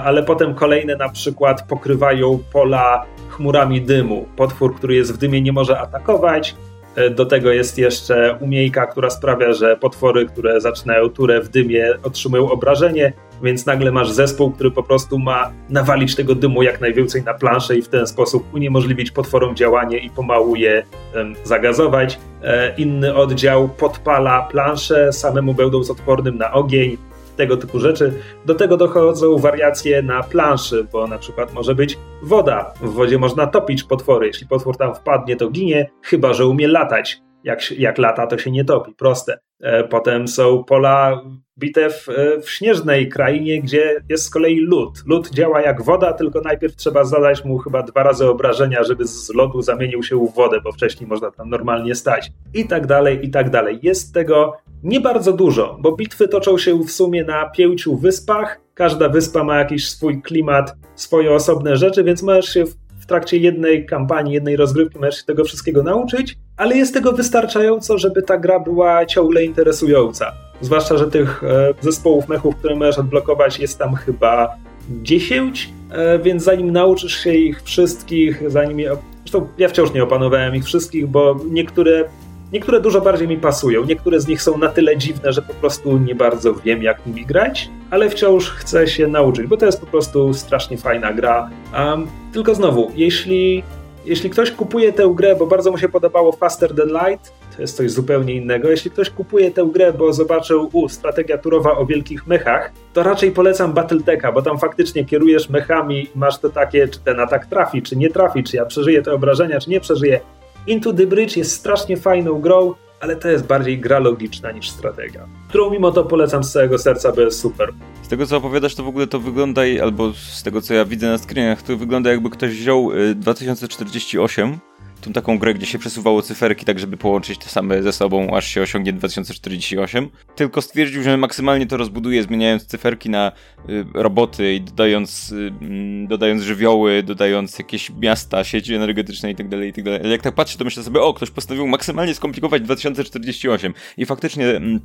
ale potem kolejne na przykład pokrywają pola chmurami dymu. Potwór, który jest w dymie, nie może atakować, E, do tego jest jeszcze umiejka, która sprawia, że potwory, które zaczynają turę w dymie, otrzymują obrażenie, więc nagle masz zespół, który po prostu ma nawalić tego dymu jak najwięcej na planszę i w ten sposób uniemożliwić potworom działanie i pomału je um, zagazować. E, inny oddział podpala planszę, samemu będąc odpornym na ogień tego typu rzeczy. Do tego dochodzą wariacje na planszy, bo na przykład może być woda. W wodzie można topić potwory. Jeśli potwór tam wpadnie, to ginie, chyba że umie latać. Jak, jak lata, to się nie topi. Proste. E, potem są pola bitew e, w śnieżnej krainie, gdzie jest z kolei lód. Lód działa jak woda, tylko najpierw trzeba zadać mu chyba dwa razy obrażenia, żeby z lodu zamienił się w wodę, bo wcześniej można tam normalnie stać. I tak dalej, i tak dalej. Jest tego nie bardzo dużo, bo bitwy toczą się w sumie na pięciu wyspach. Każda wyspa ma jakiś swój klimat, swoje osobne rzeczy, więc możesz się w trakcie jednej kampanii, jednej rozgrywki możesz się tego wszystkiego nauczyć, ale jest tego wystarczająco, żeby ta gra była ciągle interesująca. Zwłaszcza, że tych e, zespołów mechów, które możesz odblokować, jest tam chyba 10, e, więc zanim nauczysz się ich wszystkich, zanim je. Zresztą ja wciąż nie opanowałem ich wszystkich, bo niektóre Niektóre dużo bardziej mi pasują, niektóre z nich są na tyle dziwne, że po prostu nie bardzo wiem, jak nimi grać, ale wciąż chcę się nauczyć, bo to jest po prostu strasznie fajna gra. Um, tylko znowu, jeśli, jeśli ktoś kupuje tę grę, bo bardzo mu się podobało Faster Than Light, to jest coś zupełnie innego. Jeśli ktoś kupuje tę grę, bo zobaczył, u, strategia turowa o wielkich mechach, to raczej polecam Battletecha, bo tam faktycznie kierujesz mechami i masz to takie, czy ten atak trafi, czy nie trafi, czy ja przeżyję te obrażenia, czy nie przeżyję. Into the Bridge jest strasznie fajną grą, ale to jest bardziej gra logiczna niż strategia, którą mimo to polecam z całego serca, bo jest super. Z tego co opowiadasz, to w ogóle to wygląda, albo z tego co ja widzę na screenach, to wygląda jakby ktoś wziął 2048 y, tą taką grę, gdzie się przesuwało cyferki, tak żeby połączyć te same ze sobą, aż się osiągnie 2048. Tylko stwierdził, że maksymalnie to rozbuduje, zmieniając cyferki na y, roboty i dodając, y, mm, dodając żywioły, dodając jakieś miasta, sieci energetyczne i tak dalej, i tak. Ale jak tak patrzę, to myślę sobie, o, ktoś postanowił maksymalnie skomplikować 2048. I faktycznie... Mm,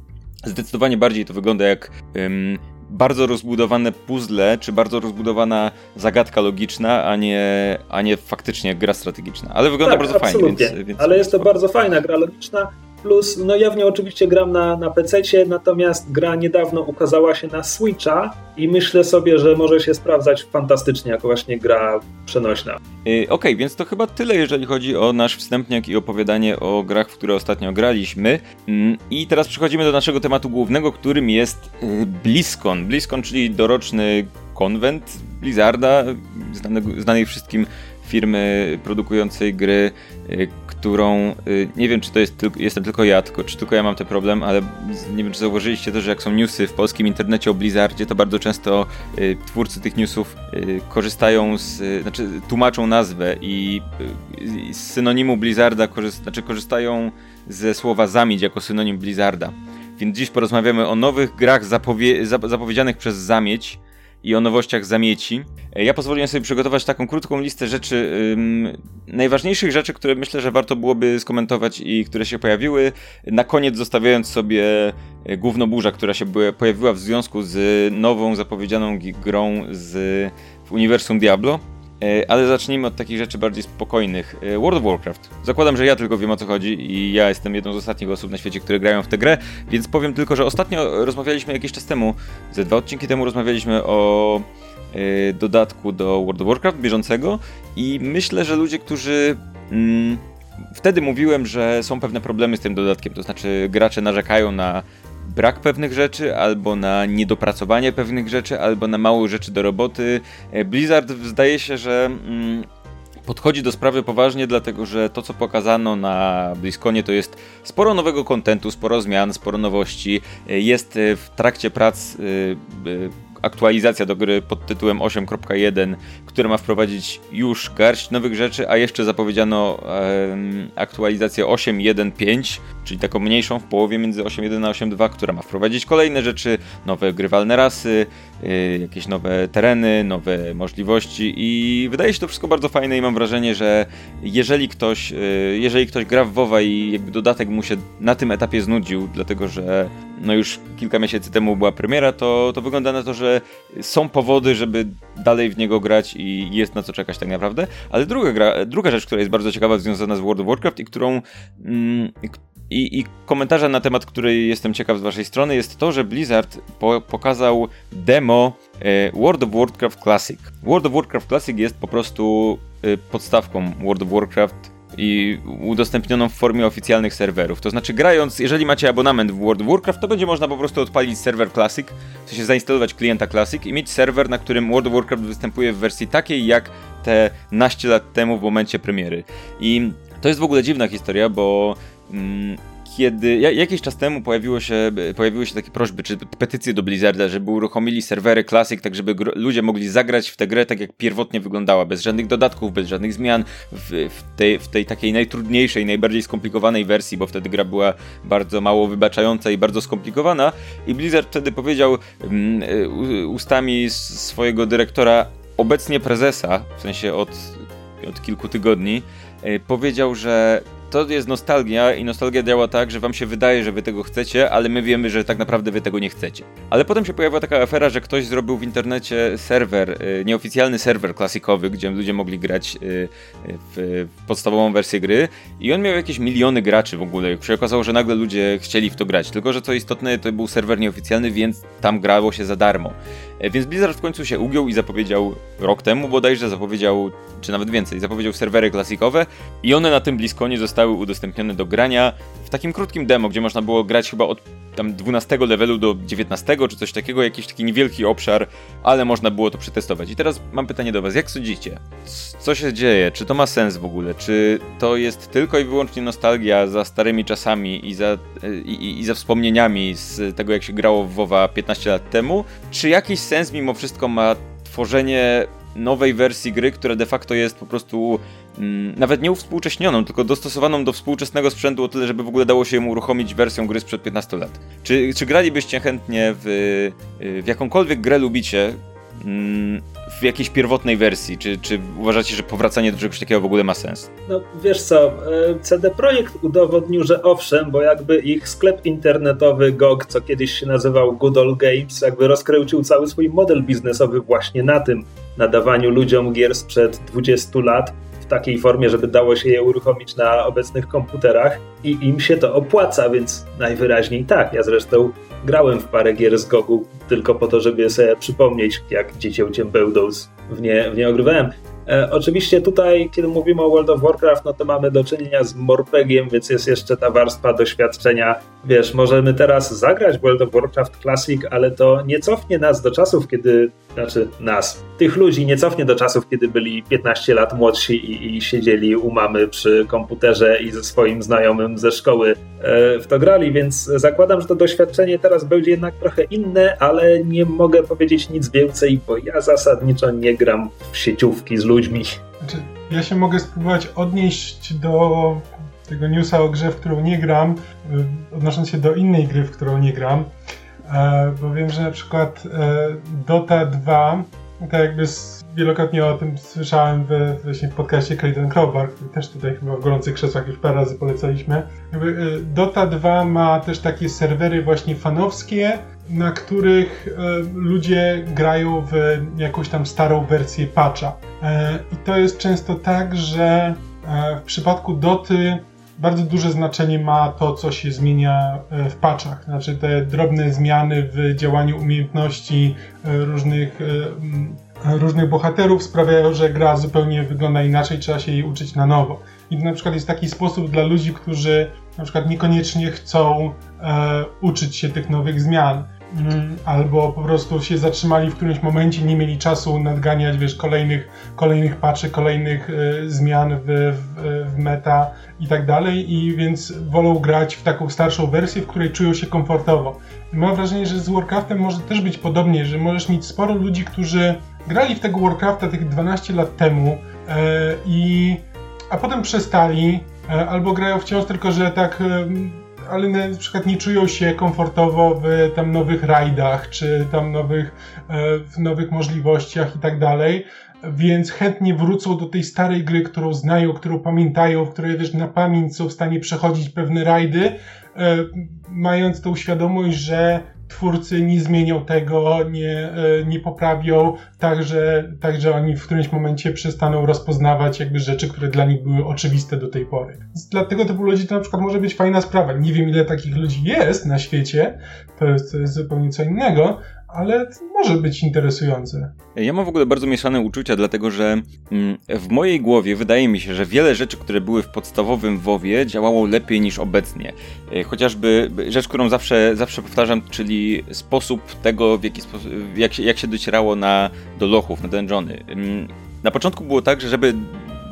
zdecydowanie bardziej to wygląda jak bardzo rozbudowane puzzle, czy bardzo rozbudowana zagadka logiczna, a nie, a nie faktycznie gra strategiczna. Ale wygląda tak, bardzo absolutnie. fajnie. Więc, więc Ale jest to bardzo fajna gra logiczna. Plus, no ja w nią oczywiście gram na, na PC, natomiast gra niedawno ukazała się na Switcha i myślę sobie, że może się sprawdzać fantastycznie jako właśnie gra przenośna. Yy, Okej, okay, więc to chyba tyle, jeżeli chodzi o nasz wstępniak i opowiadanie o grach, w które ostatnio graliśmy. Yy, I teraz przechodzimy do naszego tematu głównego, którym jest yy, BlizzCon. BlizzCon, czyli doroczny konwent Blizzarda, znany, znanej wszystkim firmy produkującej gry, y, którą y, nie wiem, czy to jest tylko, jestem tylko ja, tylko, czy tylko ja mam ten problem, ale nie wiem, czy zauważyliście to, że jak są newsy w polskim internecie o Blizzardzie, to bardzo często y, twórcy tych newsów korzystają z, znaczy tłumaczą nazwę i z synonimu Blizzarda korzyst, znaczy korzystają ze słowa zamieć jako synonim Blizzarda. Więc dziś porozmawiamy o nowych grach zapowie zapowiedzianych przez zamieć, i o nowościach zamieci. E, ja pozwoliłem sobie przygotować taką krótką listę rzeczy, najważniejszych rzeczy, które myślę, że warto byłoby skomentować i które się pojawiły. Na koniec zostawiając sobie e, główną burzę, która się pojawiła w związku z nową zapowiedzianą grą z w uniwersum Diablo. E, ale zacznijmy od takich rzeczy bardziej spokojnych. E, World of Warcraft. Zakładam, że ja tylko wiem o co chodzi i ja jestem jedną z ostatnich osób na świecie, które grają w tę grę, więc powiem tylko, że ostatnio rozmawialiśmy jakiś czas temu, ze dwa odcinki temu rozmawialiśmy o y, dodatku do World of Warcraft bieżącego i myślę, że ludzie, którzy... Mm, wtedy mówiłem, że są pewne problemy z tym dodatkiem, to znaczy gracze narzekają na brak pewnych rzeczy, albo na niedopracowanie pewnych rzeczy, albo na mało rzeczy do roboty. E, Blizzard zdaje się, że mm, podchodzi do sprawy poważnie, dlatego że to, co pokazano na BlizzConie, to jest sporo nowego kontentu, sporo zmian, sporo nowości. E, jest e, w trakcie prac aktualizacja do gry pod tytułem 8.1, która ma wprowadzić już garść nowych rzeczy, a jeszcze zapowiedziano aktualizację 8.1.5, czyli taką mniejszą w połowie między 8.1 a 8.2, która ma wprowadzić kolejne rzeczy, nowe grywalne rasy, jakieś nowe tereny, nowe możliwości i wydaje się to wszystko bardzo fajne i mam wrażenie, że jeżeli ktoś, y, jeżeli ktoś gra w WoWa i jakby dodatek mu się na tym etapie znudził, dlatego że no już kilka miesięcy temu była premiera, to, to wygląda na to, że są powody, żeby dalej w niego grać i jest na co czekać tak naprawdę. Ale druga, gra, druga rzecz, która jest bardzo ciekawa, związana z World of Warcraft i którą mm, i, I komentarza na temat, który jestem ciekaw z waszej strony, jest to, że Blizzard po, pokazał demo e, World of Warcraft Classic. World of Warcraft Classic jest po prostu e, podstawką World of Warcraft i udostępnioną w formie oficjalnych serwerów. To znaczy, grając, jeżeli macie abonament w World of Warcraft, to będzie można po prostu odpalić serwer Classic, w sensie zainstalować klienta Classic i mieć serwer, na którym World of Warcraft występuje w wersji takiej, jak te naście lat temu w momencie premiery. I to jest w ogóle dziwna historia, bo kiedy jakiś czas temu pojawiło się, pojawiły się takie prośby, czy petycje do Blizzarda, żeby uruchomili serwery Classic, tak żeby ludzie mogli zagrać w tę grę tak jak pierwotnie wyglądała, bez żadnych dodatków, bez żadnych zmian, w, w, tej, w tej takiej najtrudniejszej, najbardziej skomplikowanej wersji, bo wtedy gra była bardzo mało wybaczająca i bardzo skomplikowana. I Blizzard wtedy powiedział um, ustami swojego dyrektora, obecnie prezesa, w sensie od, od kilku tygodni, e, powiedział, że to jest nostalgia i nostalgia działa tak, że wam się wydaje, że wy tego chcecie, ale my wiemy, że tak naprawdę wy tego nie chcecie. Ale potem się pojawiła taka afera, że ktoś zrobił w internecie serwer, y, nieoficjalny serwer klasikowy, gdzie ludzie mogli grać y, w podstawową wersję gry i on miał jakieś miliony graczy w ogóle. Się okazało, że nagle ludzie chcieli w to grać. Tylko, że co istotne, to był serwer nieoficjalny, więc tam grało się za darmo. E, więc Blizzard w końcu się ugiął i zapowiedział rok temu bodajże, zapowiedział, czy nawet więcej, zapowiedział serwery klasikowe i one na tym blisko nie zostały udostępnione do grania w takim krótkim demo, gdzie można było grać chyba od tam 12 levelu do 19 czy coś takiego, jakiś taki niewielki obszar, ale można było to przetestować. I teraz mam pytanie do was, jak sądzicie? Co się dzieje? Czy to ma sens w ogóle? Czy to jest tylko i wyłącznie nostalgia za starymi czasami i za, i, i za wspomnieniami z tego, jak się grało w WoWa 15 lat temu? Czy jakiś sens mimo wszystko ma tworzenie nowej wersji gry, która de facto jest po prostu mm, nawet nie uwspółcześnioną, tylko dostosowaną do współczesnego sprzętu o tyle, żeby w ogóle dało się ją uruchomić wersją gry sprzed 15 lat. Czy, czy gralibyście chętnie w, w jakąkolwiek grę lubicie, mm, w jakiejś pierwotnej wersji? Czy, czy uważacie, że powracanie do czegoś takiego w ogóle ma sens? No wiesz co, e, CD Projekt udowodnił, że owszem, bo jakby ich sklep internetowy GOG, co kiedyś się nazywał Good Old Games, jakby rozkręcił cały swój model biznesowy właśnie na tym, nadawaniu ludziom gier sprzed 20 lat takiej formie, żeby dało się je uruchomić na obecnych komputerach i im się to opłaca, więc najwyraźniej tak. Ja zresztą grałem w parę gier z Gogu tylko po to, żeby sobie przypomnieć, jak dziecięciem Bełdos w nie, w nie ogrywałem. E, oczywiście tutaj, kiedy mówimy o World of Warcraft, no to mamy do czynienia z morpegiem, więc jest jeszcze ta warstwa doświadczenia. Wiesz, możemy teraz zagrać World of Warcraft Classic, ale to nie cofnie nas do czasów, kiedy, znaczy nas, tych ludzi nie cofnie do czasów, kiedy byli 15 lat młodsi i, i siedzieli u mamy przy komputerze i ze swoim znajomym ze szkoły e, w to grali, więc zakładam, że to doświadczenie teraz będzie jednak trochę inne, ale nie mogę powiedzieć nic więcej, bo ja zasadniczo nie gram w sieciówki z ludźmi. Znaczy, ja się mogę spróbować odnieść do tego newsa o grze, w którą nie gram, y, odnosząc się do innej gry, w którą nie gram, e, bo wiem, że na przykład e, Dota 2, tak jakby wielokrotnie o tym słyszałem w, właśnie w podcaście Clayton Crowbar, też tutaj chyba w gorących krzesłach już parę razy polecaliśmy. Y, Dota 2 ma też takie serwery właśnie fanowskie, na których e, ludzie grają w jakąś tam starą wersję patcha. E, I to jest często tak, że e, w przypadku Doty bardzo duże znaczenie ma to, co się zmienia w patchach. Znaczy te drobne zmiany w działaniu umiejętności różnych, różnych bohaterów sprawiają, że gra zupełnie wygląda inaczej, trzeba się jej uczyć na nowo. I to na przykład jest taki sposób dla ludzi, którzy na przykład niekoniecznie chcą e, uczyć się tych nowych zmian. Mm, albo po prostu się zatrzymali w którymś momencie, nie mieli czasu nadganiać, wiesz, kolejnych, kolejnych patchy, kolejnych y, zmian w, w, w, meta i tak dalej i więc wolą grać w taką starszą wersję, w której czują się komfortowo. Mam wrażenie, że z Warcraftem może też być podobnie, że możesz mieć sporo ludzi, którzy grali w tego Warcrafta tych 12 lat temu y, i a potem przestali, y, albo grają wciąż tylko, że tak ale na przykład nie czują się komfortowo w tam nowych rajdach, czy tam nowych, e, w nowych możliwościach i tak dalej, więc chętnie wrócą do tej starej gry, którą znają, którą pamiętają, w której wiesz, na pamięć są w stanie przechodzić pewne rajdy, e, mając tą świadomość, że twórcy nie zmienią tego, nie, e, nie poprawią, także, także oni w którymś momencie przestaną rozpoznawać jakby rzeczy, które dla nich były oczywiste do tej pory. Więc dlatego typu ludzi to na przykład może być fajna sprawa. Nie wiem ile takich ludzi jest na świecie, to jest, to jest zupełnie co innego, ale może być interesujące. Ja mam w ogóle bardzo mieszane uczucia, dlatego że mm, w mojej głowie wydaje mi się, że wiele rzeczy, które były w podstawowym WoWie działało lepiej niż obecnie. E, chociażby rzecz, którą zawsze, zawsze powtarzam, czyli sposób tego, w jaki sposób, jak, się, jak się docierało na, do lochów, na dungeony. Mm, na początku było tak, że żeby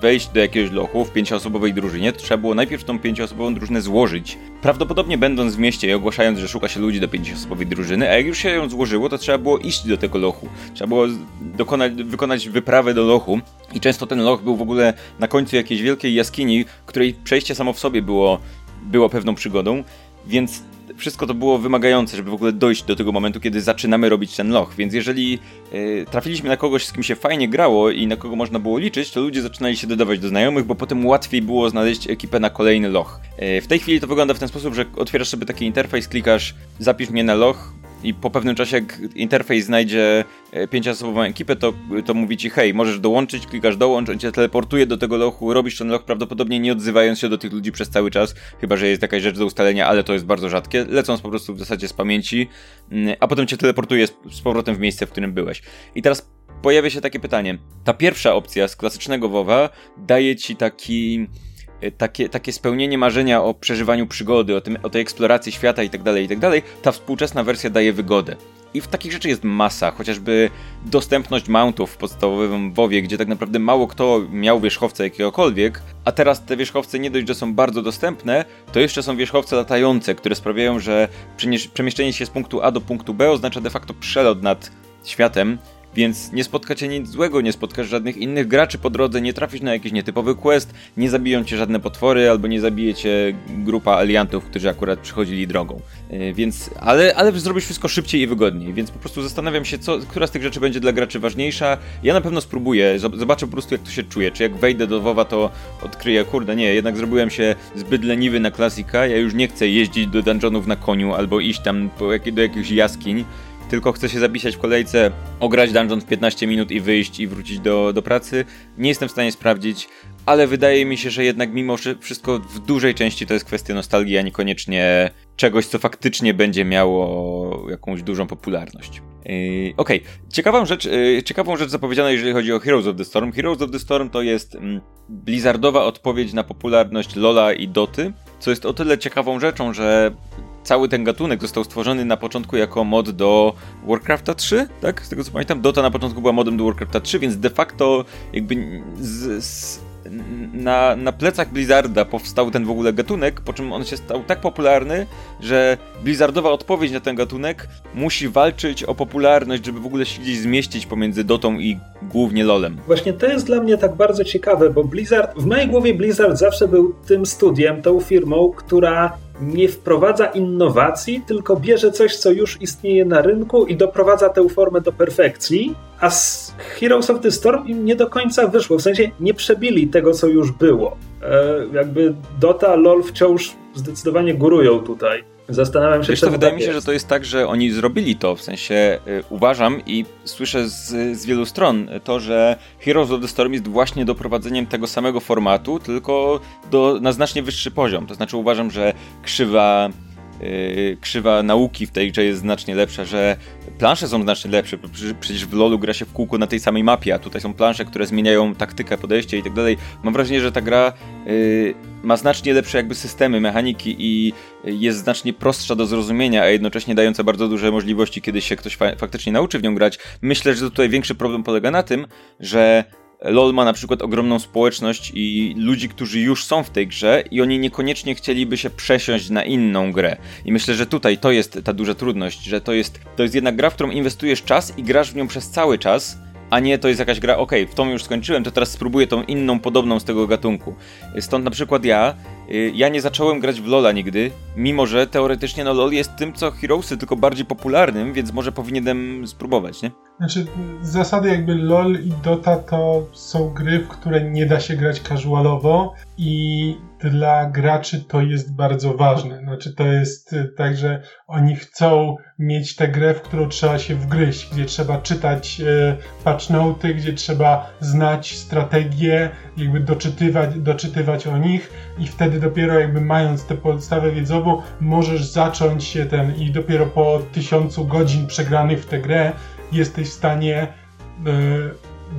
wejść do jakiegoś lochu w pięcioosobowej drużynie, to trzeba było najpierw tą pięcioosobową drużynę złożyć. Prawdopodobnie będąc w mieście i ogłaszając, że szuka się ludzi do pięcioosobowej drużyny, a jak już się ją złożyło, to trzeba było iść do tego lochu. Trzeba było dokonać, wykonać wyprawę do lochu i często ten loch był w ogóle na końcu jakiejś wielkiej jaskini, której przejście samo w sobie było, było pewną przygodą, więc wszystko to było wymagające, żeby w ogóle dojść do tego momentu, kiedy zaczynamy robić ten loch. Więc jeżeli y, trafiliśmy na kogoś, z kim się fajnie grało i na kogo można było liczyć, to ludzie zaczynali się dodawać do znajomych, bo potem łatwiej było znaleźć ekipę na kolejny loch. Y, w tej chwili to wygląda w ten sposób, że otwierasz sobie taki interfejs, klikasz zapisz mnie na loch, i po pewnym czasie, jak interfejs znajdzie e, pięcioosobową ekipę, to, to mówi ci, hej, możesz dołączyć, klikasz dołącz, on cię teleportuje do tego lochu, robisz ten loch prawdopodobnie nie odzywając się do tych ludzi przez cały czas, chyba, że jest jakaś rzecz do ustalenia, ale to jest bardzo rzadkie, lecąc po prostu w zasadzie z pamięci, mm, a potem cię teleportuje z, z powrotem w miejsce, w którym byłeś. I teraz pojawia się takie pytanie. Ta pierwsza opcja z klasycznego WoWa daje ci taki takie, takie spełnienie marzenia o przeżywaniu przygody, o, tym, o tej eksploracji świata i tak dalej, i tak ta współczesna wersja daje wygodę. I w takich rzeczy jest masa, chociażby dostępność mountów w podstawowym WoWie, gdzie tak naprawdę mało kto miał wierzchowce jakiegokolwiek, a teraz te wierzchowce nie dość, że są bardzo dostępne, to jeszcze są wierzchowce latające, które sprawiają, że przemieszczenie się z punktu A do punktu B oznacza de facto przelot nad światem, więc nie spotka cię nic złego, nie spotkasz żadnych innych graczy po drodze, nie trafisz na jakiś nietypowy quest, nie zabiją cię żadne potwory, albo nie zabije cię grupa aliantów, którzy akurat przychodzili drogą. Yy, więc, ale, ale zrobisz wszystko szybciej i wygodniej, więc po prostu zastanawiam się, co, która z tych rzeczy będzie dla graczy ważniejsza. Ja na pewno spróbuję, zobaczę po prostu jak to się czuje, czy jak wejdę do WoWa to odkryję, kurde nie, jednak zrobiłem się zbyt leniwy na klasika, ja już nie chcę jeździć do dungeonów na koniu, albo iść tam do jakichś jaskiń, tylko chce się zapisać w kolejce, ograć dungeon w 15 minut i wyjść i wrócić do, do pracy. Nie jestem w stanie sprawdzić, ale wydaje mi się, że jednak mimo wszystko w dużej części to jest kwestia nostalgii, a niekoniecznie czegoś, co faktycznie będzie miało jakąś dużą popularność. Yy, Okej, okay. ciekawą, rzecz, yy, ciekawą rzecz zapowiedziana, jeżeli chodzi o Heroes of the Storm. Heroes of the Storm to jest mm, blizzardowa odpowiedź na popularność Lola i Doty, co jest o tyle ciekawą rzeczą, że cały ten gatunek został stworzony na początku jako mod do Warcrafta 3, tak? Z tego co pamiętam, Dota na początku była modem do Warcrafta 3, więc de facto jakby z, z, na, na plecach Blizzarda powstał ten w ogóle gatunek, po czym on się stał tak popularny, że Blizzardowa odpowiedź na ten gatunek musi walczyć o popularność, żeby w ogóle się gdzieś zmieścić pomiędzy Dotą i głównie LoLem. Właśnie to jest dla mnie tak bardzo ciekawe, bo Blizzard, w mojej głowie Blizzard zawsze był tym studiem, tą firmą, która nie wprowadza innowacji, tylko bierze coś, co już istnieje na rynku i doprowadza tę formę do perfekcji, a z Heroes of the Storm im nie do końca wyszło, w sensie nie przebili tego, co już było. E, jakby Dota, LoL wciąż zdecydowanie górują tutaj. Zastanawiam się, Wiesz, to wydaje tak mi się, jest. że to jest tak, że oni zrobili to, w sensie y, uważam i słyszę z, z wielu stron to, że Heroes of the Storm jest właśnie doprowadzeniem tego samego formatu, tylko do, na znacznie wyższy poziom. To znaczy uważam, że krzywa krzywa nauki w tej grze jest znacznie lepsza, że plansze są znacznie lepsze. Przecież w LoLu gra się w kółku na tej samej mapie, a tutaj są plansze, które zmieniają taktykę, podejście i tak dalej. Mam wrażenie, że ta gra yy, ma znacznie lepsze jakby systemy, mechaniki i jest znacznie prostsza do zrozumienia, a jednocześnie dająca bardzo duże możliwości, kiedy się ktoś fa faktycznie nauczy w nią grać. Myślę, że tutaj większy problem polega na tym, że LOL ma na przykład ogromną społeczność i ludzi, którzy już są w tej grze i oni niekoniecznie chcieliby się przesiąść na inną grę. I myślę, że tutaj to jest ta duża trudność, że to jest, to jest jednak gra, w którą inwestujesz czas i grasz w nią przez cały czas, a nie to jest jakaś gra, ok, w tą już skończyłem, to teraz spróbuję tą inną, podobną z tego gatunku. Stąd na przykład ja ja nie zacząłem grać w LoLa nigdy, mimo że teoretycznie no LoL jest tym co Heroesy, tylko bardziej popularnym, więc może powinienem spróbować, nie? Znaczy, zasady jakby LOL i Dota to są gry, w które nie da się grać casualowo i dla graczy to jest bardzo ważne. Znaczy, to jest y, tak, że oni chcą mieć tę grę, w którą trzeba się wgryźć, gdzie trzeba czytać e, gdzie trzeba znać strategię, jakby doczytywać, doczytywać o nich i wtedy dopiero jakby mając tę podstawę wiedzową możesz zacząć się ten i dopiero po tysiącu godzin przegranych w tę grę jesteś w stanie e,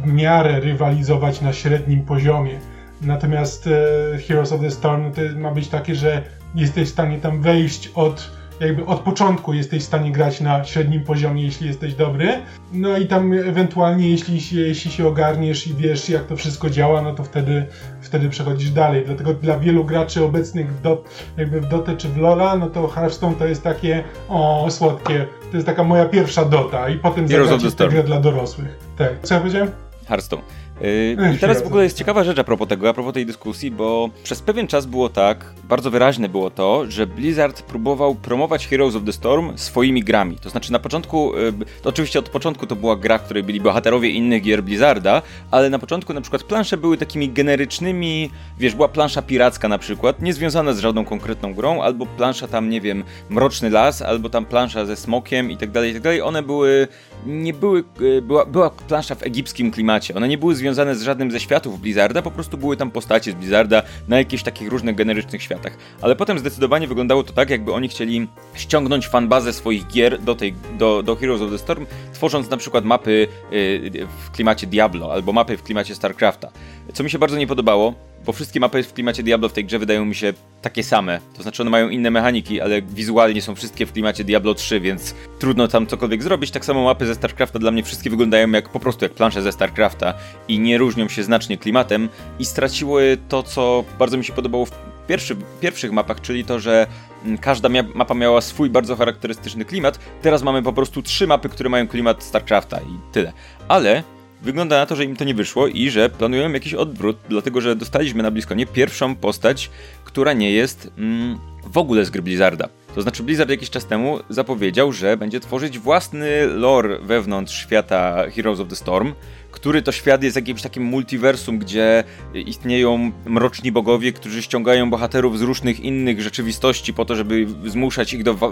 w miarę rywalizować na średnim poziomie. Natomiast e, Heroes of the Storm to ma być takie, że jesteś w stanie tam wejść od jakby od początku jesteś w stanie grać na średnim poziomie, jeśli jesteś dobry. No i tam ewentualnie, jeśli się, jeśli się ogarniesz i wiesz, jak to wszystko działa, no to wtedy, wtedy przechodzisz dalej. Dlatego dla wielu graczy obecnych do, jakby w Dotę czy w Lola, no to Hearthstone to jest takie, o, słodkie. To jest taka moja pierwsza Dota i potem zagrać tę grę dla dorosłych. Tak. Co ja powiedziałem? Hearthstone. Yy, I teraz w ogóle jest ciekawa rzecz a propos tego, a propos tej dyskusji, bo przez pewien czas było tak, bardzo wyraźne było to, że Blizzard próbował promować Heroes of the Storm swoimi grami. To znaczy na początku, yy, to oczywiście od początku to była gra, w której byli bohaterowie innych gier Blizzarda, ale na początku na przykład plansze były takimi generycznymi, wiesz, była plansza piracka na przykład, nie związana z żadną konkretną grą, albo plansza tam, nie wiem, Mroczny Las, albo tam plansza ze smokiem i tak dalej, i tak dalej. One były, nie były, yy, była, była plansza w egipskim klimacie, one nie były związane z żadnym ze światów Blizzarda, po prostu były tam postacie z Blizzarda na jakichś takich różnych generycznych światach. Ale potem zdecydowanie wyglądało to tak, jakby oni chcieli ściągnąć fanbazę swoich gier do, tej, do, do Heroes of the Storm, tworząc na przykład mapy yy, w klimacie Diablo albo mapy w klimacie StarCrafta. Co mi się bardzo nie podobało, bo wszystkie mapy w klimacie Diablo w tej grze wydają mi się takie same. To znaczy one mają inne mechaniki, ale wizualnie są wszystkie w klimacie Diablo 3, więc trudno tam cokolwiek zrobić. Tak samo mapy ze StarCrafta dla mnie wszystkie wyglądają jak po prostu jak plansze ze StarCrafta i nie różnią się znacznie klimatem i straciły to, co bardzo mi się podobało w pierwszy, pierwszych mapach, czyli to, że mm, każda mapa miała swój bardzo charakterystyczny klimat. Teraz mamy po prostu trzy mapy, które mają klimat StarCrafta i tyle. Ale Wygląda na to, że im to nie wyszło i że planują jakiś odwrót, dlatego że dostaliśmy na blisko nie pierwszą postać, która nie jest mm, w ogóle z gry Blizzarda. To znaczy Blizzard jakiś czas temu zapowiedział, że będzie tworzyć własny lore wewnątrz świata Heroes of the Storm, który to świat jest jakimś takim multiversum, gdzie istnieją mroczni bogowie, którzy ściągają bohaterów z różnych innych rzeczywistości po to, żeby zmuszać ich do wa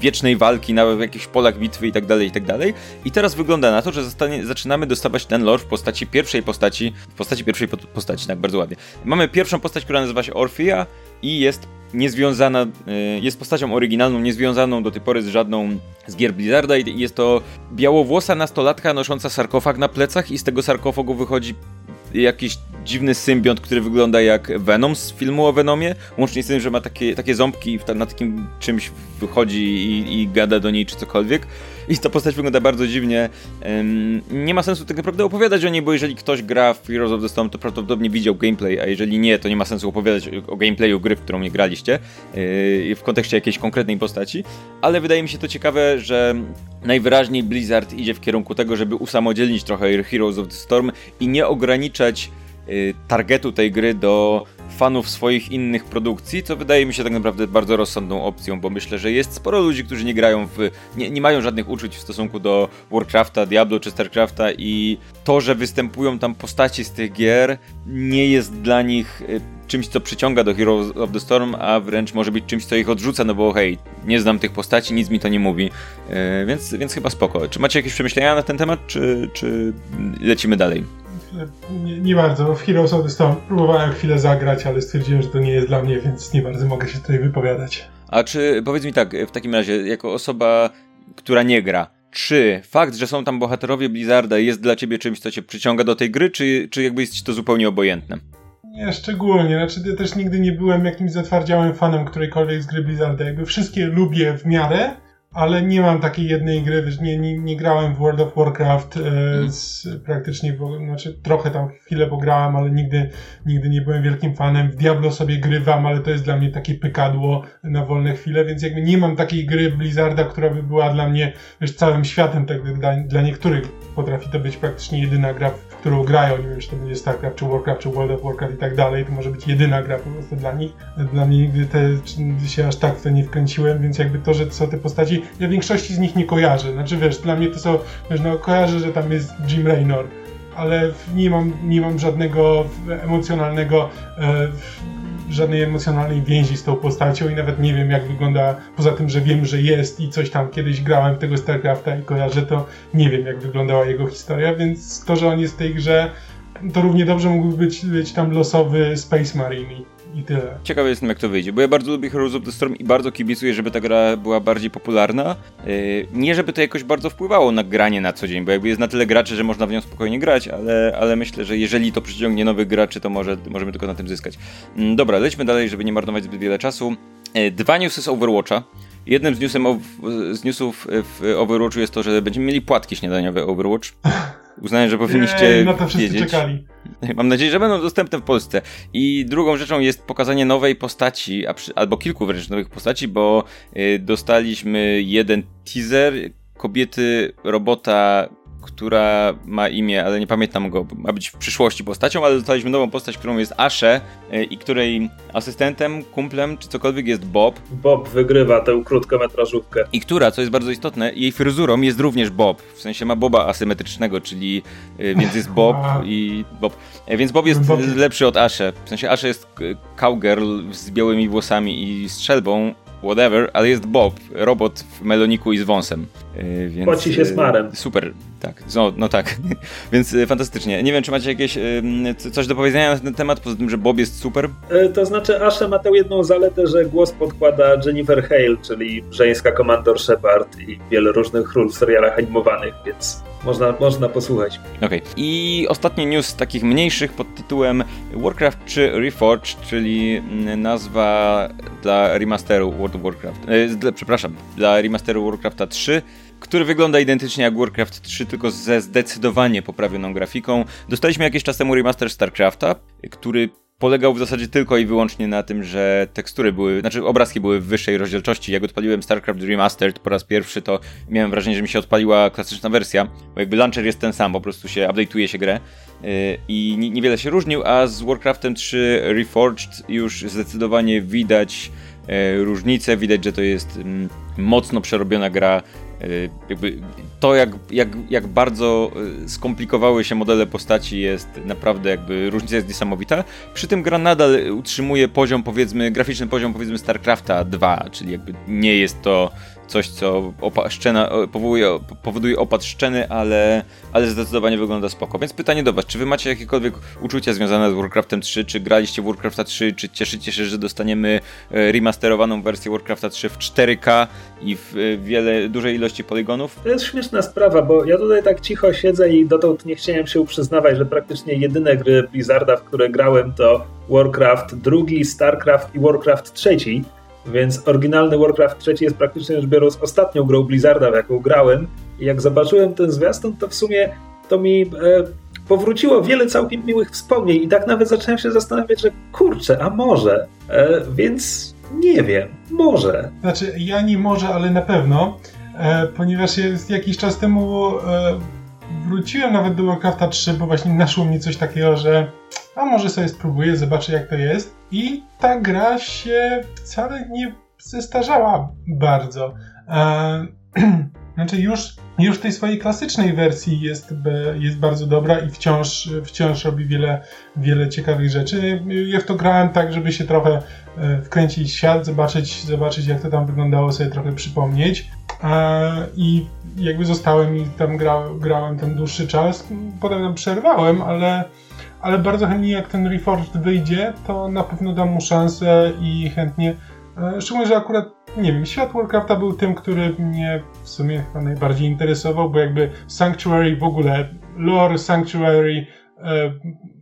wiecznej walki na jakichś polach bitwy i tak dalej, i tak. I teraz wygląda na to, że zaczynamy dostawać ten lore w postaci pierwszej postaci, w postaci pierwszej postaci, tak bardzo ładnie. Mamy pierwszą postać, która nazywa się Orphea i jest niezwiązana, y, jest postacią oryginalną, niezwiązaną do tej pory z żadną z gier Blizzarda i jest to białowłosa nastolatka nosząca sarkofag na plecach i z tego sarkofagu wychodzi jakiś dziwny symbiont, który wygląda jak Venom z filmu o Venomie, łącznie z tym, że ma takie, takie ząbki i na takim czymś wychodzi i, i gada do niej czy cokolwiek. I ta postać wygląda bardzo dziwnie. nie ma sensu tak naprawdę opowiadać o niej, bo jeżeli ktoś gra w Heroes of the Storm, to prawdopodobnie widział gameplay, a jeżeli nie, to nie ma sensu opowiadać o gameplayu gry, w którą nie graliście, yy, w kontekście jakiejś konkretnej postaci. Ale wydaje mi się to ciekawe, że najwyraźniej Blizzard idzie w kierunku tego, żeby usamodzielnić trochę Heroes of the Storm i nie ograniczać targetu tej gry do fanów swoich innych produkcji, co wydaje mi się tak naprawdę bardzo rozsądną opcją, bo myślę, że jest sporo ludzi, którzy nie grają w. nie, nie mają żadnych uczuć w stosunku do Warcrafta, Diablo czy Starcrafta i to, że występują tam postaci z tych gier, nie jest dla nich y, czymś, co przyciąga do Heroes of the Storm, a wręcz może być czymś, co ich odrzuca, no bo hej, nie znam tych postaci, nic mi to nie mówi, yy, więc, więc chyba spoko. Czy macie jakieś przemyślenia na ten temat, czy, czy lecimy dalej? Nie, nie, bardzo. W Heroes of the Storm próbowałem chwilę zagrać, ale stwierdziłem, że to nie jest dla mnie, więc nie bardzo mogę się tutaj wypowiadać. A czy, powiedz mi tak, w takim razie, jako osoba, która nie gra, czy fakt, że są tam bohaterowie Blizzarda jest dla ciebie czymś, co cię przyciąga do tej gry, czy, czy jakby jest ci to zupełnie obojętne? Nie, szczególnie. Znaczy, ja też nigdy nie byłem jakimś zatwardziałym fanem którejkolwiek z gry Blizzarda. Jakby wszystkie lubię w miarę, ale nie mam takiej jednej gry, wiesz, nie, nie, nie grałem w World of Warcraft e, mhm. z, praktycznie, bo, znaczy trochę tam chwilę pograłem, ale nigdy, nigdy nie byłem wielkim fanem. W Diablo sobie grywam, ale to jest dla mnie takie pykadło na wolne chwile, więc jakby nie mam takiej gry Blizzarda, która by była dla mnie, wiesz, całym światem, tak dla, dla niektórych potrafi to być praktycznie jedyna gra, w którą grają, nie wiem, czy to będzie StarCraft, czy Warcraft, czy World of Warcraft i tak dalej, to może być jedyna gra po prostu dla nich. Dla mnie nigdy te, się aż tak w to nie wkręciłem, więc jakby to, że to są te postaci, ja większości z nich nie kojarzę. Znaczy wiesz, dla mnie to są, wiesz, no kojarzę, że tam jest Jim Raynor, ale nie mam, nie mam żadnego emocjonalnego e, żadnej emocjonalnej więzi z tą postacią i nawet nie wiem jak wygląda, poza tym, że wiem, że jest i coś tam kiedyś grałem tego StarCrafta i kojarzę to, nie wiem jak wyglądała jego historia, więc to, że on jest w tej grze, to równie dobrze mógłby być, być tam losowy Space Marine i tyle. Ciekawy jestem, jak to wyjdzie, bo ja bardzo lubię Heroes of the Storm i bardzo kibicuję, żeby ta gra była bardziej popularna. Yy, nie, żeby to jakoś bardzo wpływało na granie na co dzień, bo jakby jest na tyle graczy, że można w nią spokojnie grać, ale, ale myślę, że jeżeli to przyciągnie nowych graczy, to może, możemy tylko na tym zyskać. Yy, dobra, lećmy dalej, żeby nie marnować zbyt wiele czasu. Yy, dwa newsy z Overwatcha. Jednym z, newsem, z newsów w Overwatchu jest to, że będziemy mieli płatki śniadaniowe Overwatch. Uznałem, że powinniście Jej, no to wszyscy wiedzieć. czekali. Mam nadzieję, że będą dostępne w Polsce. I drugą rzeczą jest pokazanie nowej postaci, albo kilku wręcz nowych postaci, bo y, dostaliśmy jeden teaser kobiety, robota, która ma imię, ale nie pamiętam go, ma być w przyszłości postacią, ale dostaliśmy nową postać, którą jest Ashe e, i której asystentem, kumplem czy cokolwiek jest Bob. Bob wygrywa tę krótkometrażówkę. I która, co jest bardzo istotne, jej fryzurą jest również Bob. W sensie ma Boba asymetrycznego, czyli e, więc jest Bob i Bob. E, więc Bob jest Bob. lepszy od Ashe. W sensie Ashe jest cowgirl z białymi włosami i strzelbą, whatever, ale jest Bob, robot w meloniku i z wąsem. Yy, więc, Płaci się smarem. Yy, super, tak, no, no tak, więc yy, fantastycznie. Nie wiem, czy macie jakieś coś do powiedzenia na ten temat, poza tym, że Bob jest super? To znaczy, Ashe ma tę jedną zaletę, że głos podkłada Jennifer Hale, czyli żeńska Commander Shepard i wiele różnych ról w serialach animowanych, więc można, można posłuchać. Okej. Okay. I ostatni news takich mniejszych pod tytułem Warcraft 3 Reforged, czyli mm, nazwa dla remasteru World of Warcraft. E, przepraszam, dla remasteru Warcrafta 3 który wygląda identycznie jak Warcraft 3, tylko ze zdecydowanie poprawioną grafiką. Dostaliśmy jakiś czas temu remaster StarCrafta, który polegał w zasadzie tylko i wyłącznie na tym, że tekstury były, znaczy obrazki były w wyższej rozdzielczości. Jak odpaliłem StarCraft Remastered po raz pierwszy, to miałem wrażenie, że mi się odpaliła klasyczna wersja, bo jakby launcher jest ten sam, po prostu się update'uje się grę yy, i niewiele się różnił, a z Warcraftem 3 Reforged już zdecydowanie widać yy, różnicę, widać, że to jest mm, mocno przerobiona gra Y, jakby to, jak, jak, jak bardzo y, skomplikowały się modele postaci jest naprawdę jakby, różnica jest niesamowita. Przy tym gra nadal utrzymuje poziom, powiedzmy, graficzny poziom, powiedzmy, StarCrafta 2, czyli jakby nie jest to coś, co opa- szczena, powoduje, powoduje opad szczeny, ale, ale zdecydowanie wygląda spoko. Więc pytanie do was, czy wy macie jakiekolwiek uczucia związane z Warcraftem 3, czy graliście w Warcrafta 3, czy cieszycie się, że dostaniemy e, remasterowaną wersję Warcrafta 3 w 4K i w e, wiele, dużej ilości poligonów? To jest śmieszna sprawa, bo ja tutaj tak cicho siedzę i dotąd nie chciałem się przyznawać, że praktycznie jedyne gry Blizzarda, w które grałem to Warcraft drugi, StarCraft i Warcraft trzeci więc oryginalny Warcraft 3 jest praktycznie rzecz biorąc ostatnią grą Blizzarda, w jaką grałem. I jak zobaczyłem ten zwiastun, to w sumie to mi e, powróciło wiele całkiem miłych wspomnień i tak nawet zacząłem się zastanawiać, że kurczę, a może. E, więc nie wiem, może. Znaczy, ja nie może, ale na pewno, e, ponieważ jest jakiś czas temu e, wróciłem nawet do Warcrafta 3, bo właśnie naszło mnie coś takiego, że a może sobie spróbuję, zobaczę jak to jest. I ta gra się wcale nie zestarzała bardzo. E, znaczy już, już w tej swojej klasycznej wersji jest, jest bardzo dobra i wciąż, wciąż robi wiele, wiele ciekawych rzeczy. Ja w to grałem tak, żeby się trochę e, wkręcić w świat, zobaczyć, zobaczyć jak to tam wyglądało, sobie trochę przypomnieć. E, I jakby zostałem i tam grałem, grałem ten dłuższy czas. Potem przerwałem, ale ale bardzo chętnie jak ten Reforged wyjdzie, to na pewno dam mu szansę i chętnie, e, szczególnie, że akurat, nie wiem, świat Warcrafta był tym, który mnie w sumie chyba najbardziej interesował, bo jakby Sanctuary w ogóle, lore Sanctuary e,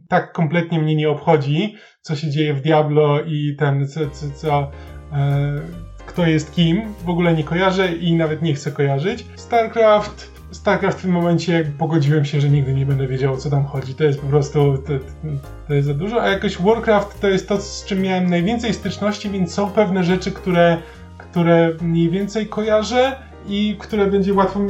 tak kompletnie mnie nie obchodzi, co się dzieje w Diablo i ten, co, co, co e, kto jest kim, w ogóle nie kojarzę i nawet nie chcę kojarzyć. StarCraft StarCraft w tym momencie pogodziłem się, że nigdy nie będę wiedział o co tam chodzi. To jest po prostu, to, to jest za dużo, a jakoś Warcraft to jest to, z czym miałem najwięcej styczności, więc są pewne rzeczy, które, które mniej więcej kojarzę i które będzie łatwo,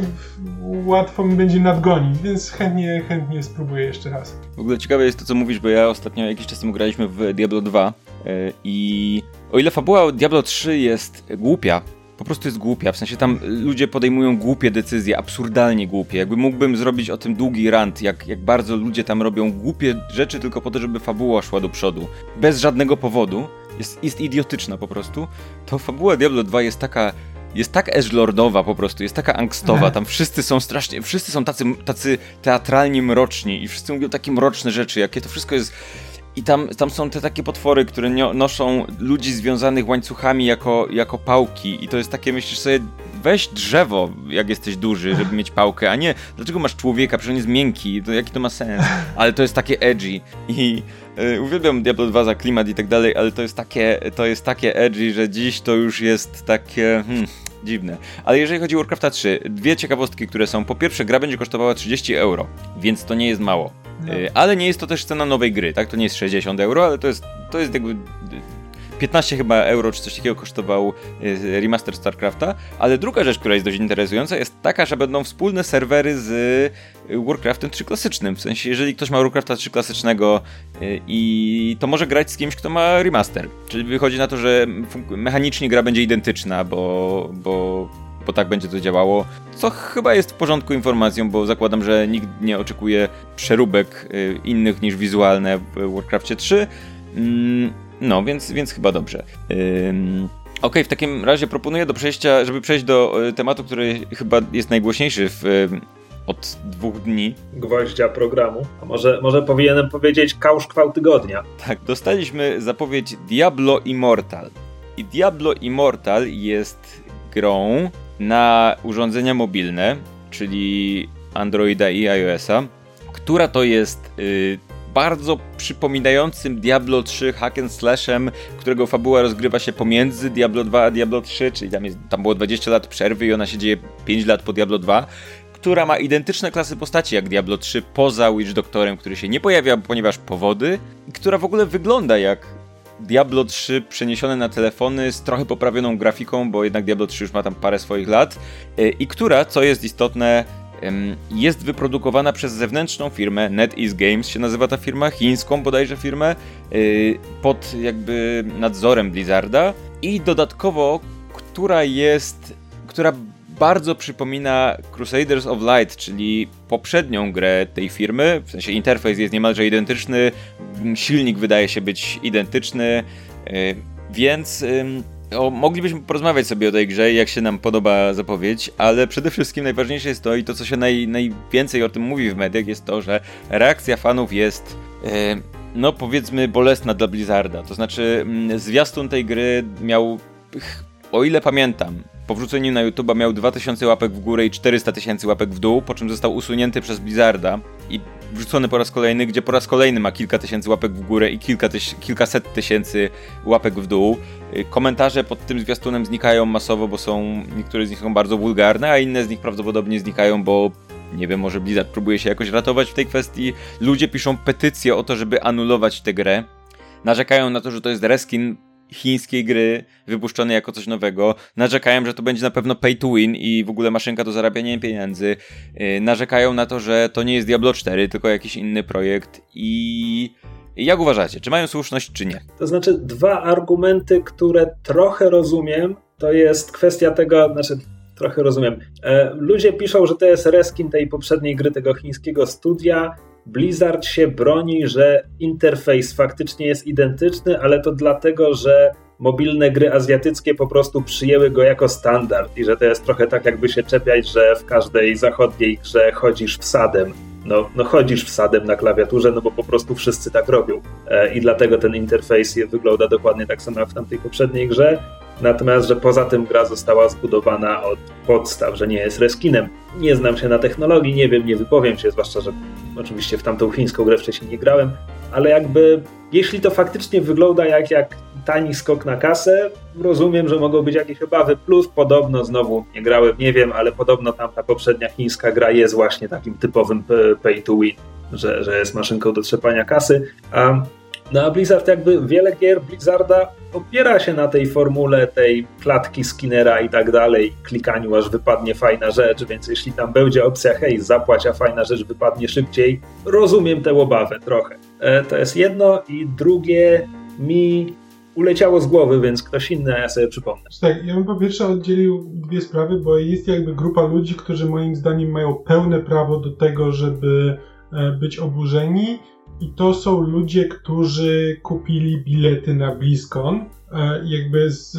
łatwo mi będzie nadgonić, więc chętnie, chętnie spróbuję jeszcze raz. W ogóle ciekawe jest to, co mówisz, bo ja ostatnio jakiś czas temu graliśmy w Diablo 2 yy, i o ile fabuła Diablo 3 jest głupia, po prostu jest głupia. W sensie tam ludzie podejmują głupie decyzje, absurdalnie głupie. Jakby mógłbym zrobić o tym długi rant, jak, jak bardzo ludzie tam robią głupie rzeczy tylko po to, żeby fabuła szła do przodu. Bez żadnego powodu. Jest, jest idiotyczna po prostu. To fabuła Diablo 2 jest taka jest tak edgelordowa po prostu, jest taka angstowa, tam wszyscy są strasznie, wszyscy są tacy, tacy teatralnie mroczni i wszyscy mówią takie mroczne rzeczy, jakie to wszystko jest i tam, tam są te takie potwory, które noszą ludzi związanych łańcuchami jako, jako pałki. I to jest takie, myślisz sobie, weź drzewo, jak jesteś duży, żeby mieć pałkę, a nie, dlaczego masz człowieka, przecież on jest miękki, to jaki to ma sens? Ale to jest takie edgy. I yy, uwielbiam Diablo 2 za klimat i tak dalej, ale to jest takie, to jest takie edgy, że dziś to już jest takie... Hmm, dziwne. Ale jeżeli chodzi o Warcrafta 3, dwie ciekawostki, które są. Po pierwsze, gra będzie kosztowała 30 euro, więc to nie jest mało. No. Y, ale nie jest to też cena nowej gry, tak? To nie jest 60 euro, ale to jest, to jest jakby 15 chyba euro czy coś takiego kosztował y, remaster StarCrafta, ale druga rzecz, która jest dość interesująca jest taka, że będą wspólne serwery z y, Warcraftem 3 klasycznym, w sensie jeżeli ktoś ma Warcrafta 3 klasycznego i to może grać z kimś, kto ma remaster, czyli wychodzi na to, że mechanicznie gra będzie identyczna, bo, bo bo tak będzie to działało. Co chyba jest w porządku informacją, bo zakładam, że nikt nie oczekuje przeróbek y, innych niż wizualne w Warcraftie 3. No, więc, więc chyba dobrze. Ok, w takim razie proponuję do przejścia, żeby przejść do y, tematu, który chyba jest najgłośniejszy w, y, od dwóch dni. Gwoździa programu. A może, może powinienem powiedzieć kałszkwał tygodnia. Tak, dostaliśmy zapowiedź Diablo Immortal. I Diablo Immortal jest grą, na urządzenia mobilne, czyli Androida i iOS-a, która to jest y, bardzo przypominającym Diablo 3 hack and slashem, którego fabuła rozgrywa się pomiędzy Diablo 2 a Diablo 3, czyli tam, jest, tam było 20 lat przerwy i ona się dzieje 5 lat po Diablo 2, która ma identyczne klasy postaci jak Diablo 3 poza Witch Doctorem, który się nie pojawia, ponieważ powody, i która w ogóle wygląda jak Diablo 3 przeniesione na telefony z trochę poprawioną grafiką, bo jednak Diablo 3 już ma tam parę swoich lat e, i która, co jest istotne, jest wyprodukowana przez zewnętrzną firmę, NetEase Games się nazywa ta firma, chińską bodajże firmę, e, pod jakby nadzorem Blizzarda. I dodatkowo, która jest, która bardzo przypomina Crusaders of Light, czyli poprzednią grę tej firmy. W sensie interfejs jest niemalże identyczny, silnik wydaje się być identyczny, y, więc o, moglibyśmy porozmawiać sobie o tej grze, jak się nam podoba zapowiedź, ale przede wszystkim najważniejsze jest to i to, co się naj, najwięcej o tym mówi w mediach, jest to, że reakcja fanów jest y, no powiedzmy bolesna dla Blizzarda. To znaczy mm, zwiastun tej gry miał, o ile pamiętam, po wrzuceniu na YouTube miał 2000 łapek w górę i 400 tysięcy łapek w dół, po czym został usunięty przez Blizzarda i wrzucony po raz kolejny, gdzie po raz kolejny ma kilka tysięcy łapek w górę i kilka tyś kilkaset tysięcy łapek w dół. Y, komentarze pod tym zwiastunem znikają masowo, bo są niektóre z nich są bardzo wulgarne, a inne z nich prawdopodobnie znikają, bo nie wiem, może Blizzard próbuje się jakoś ratować w tej kwestii. Ludzie piszą petycję o to, żeby anulować tę grę. Narzekają na to, że to jest reskin chińskiej gry wypuszczonej jako coś nowego. Narzekają, że to będzie na pewno pay to win i w ogóle maszynka do zarabiania pieniędzy. Yy, narzekają na to, że to nie jest Diablo 4, tylko jakiś inny projekt i jak uważacie, czy mają słuszność, czy nie? To znaczy, dwa argumenty, które trochę rozumiem, to jest kwestia tego, znaczy trochę rozumiem. E, ludzie piszą, że to jest reskin tej poprzedniej gry tego chińskiego studia. Blizzard się broni, że interfejs faktycznie jest identyczny, ale to dlatego, że mobilne gry azjatyckie po prostu przyjęły go jako standard i że to jest trochę tak, jakby się czepiać, że w każdej zachodniej grze chodzisz wsadem. No, no chodzisz wsadem na klawiaturze, no bo po prostu wszyscy tak robią. E, I dlatego ten interfejs wygląda dokładnie tak samo jak w tamtej poprzedniej grze. Natomiast, że poza tym gra została zbudowana od podstaw, że nie jest reskinem. Nie znam się na technologii, nie wiem, nie wypowiem się, zwłaszcza, że oczywiście w tamtą chińską grę wcześniej nie grałem, ale jakby jeśli to faktycznie wygląda jak, jak tani skok na kasę, rozumiem, że mogą być jakieś obawy, plus podobno znowu nie grałem, nie wiem, ale podobno tamta poprzednia chińska gra jest właśnie takim typowym pay to win, że, że jest maszynką do trzepania kasy. No a Blizzard jakby wiele gier Blizzarda opiera się na tej formule tej klatki Skinnera i tak dalej, klikaniu aż wypadnie fajna rzecz, więc jeśli tam będzie opcja hej, zapłać, a fajna rzecz wypadnie szybciej, rozumiem tę obawę trochę. E, to jest jedno i drugie mi uleciało z głowy, więc ktoś inny, a ja sobie przypomnę. Tak, ja bym po pierwsze oddzielił dwie sprawy, bo jest jakby grupa ludzi, którzy moim zdaniem mają pełne prawo do tego, żeby e, być oburzeni i to są ludzie, którzy kupili bilety na BlizzCon, e, jakby z,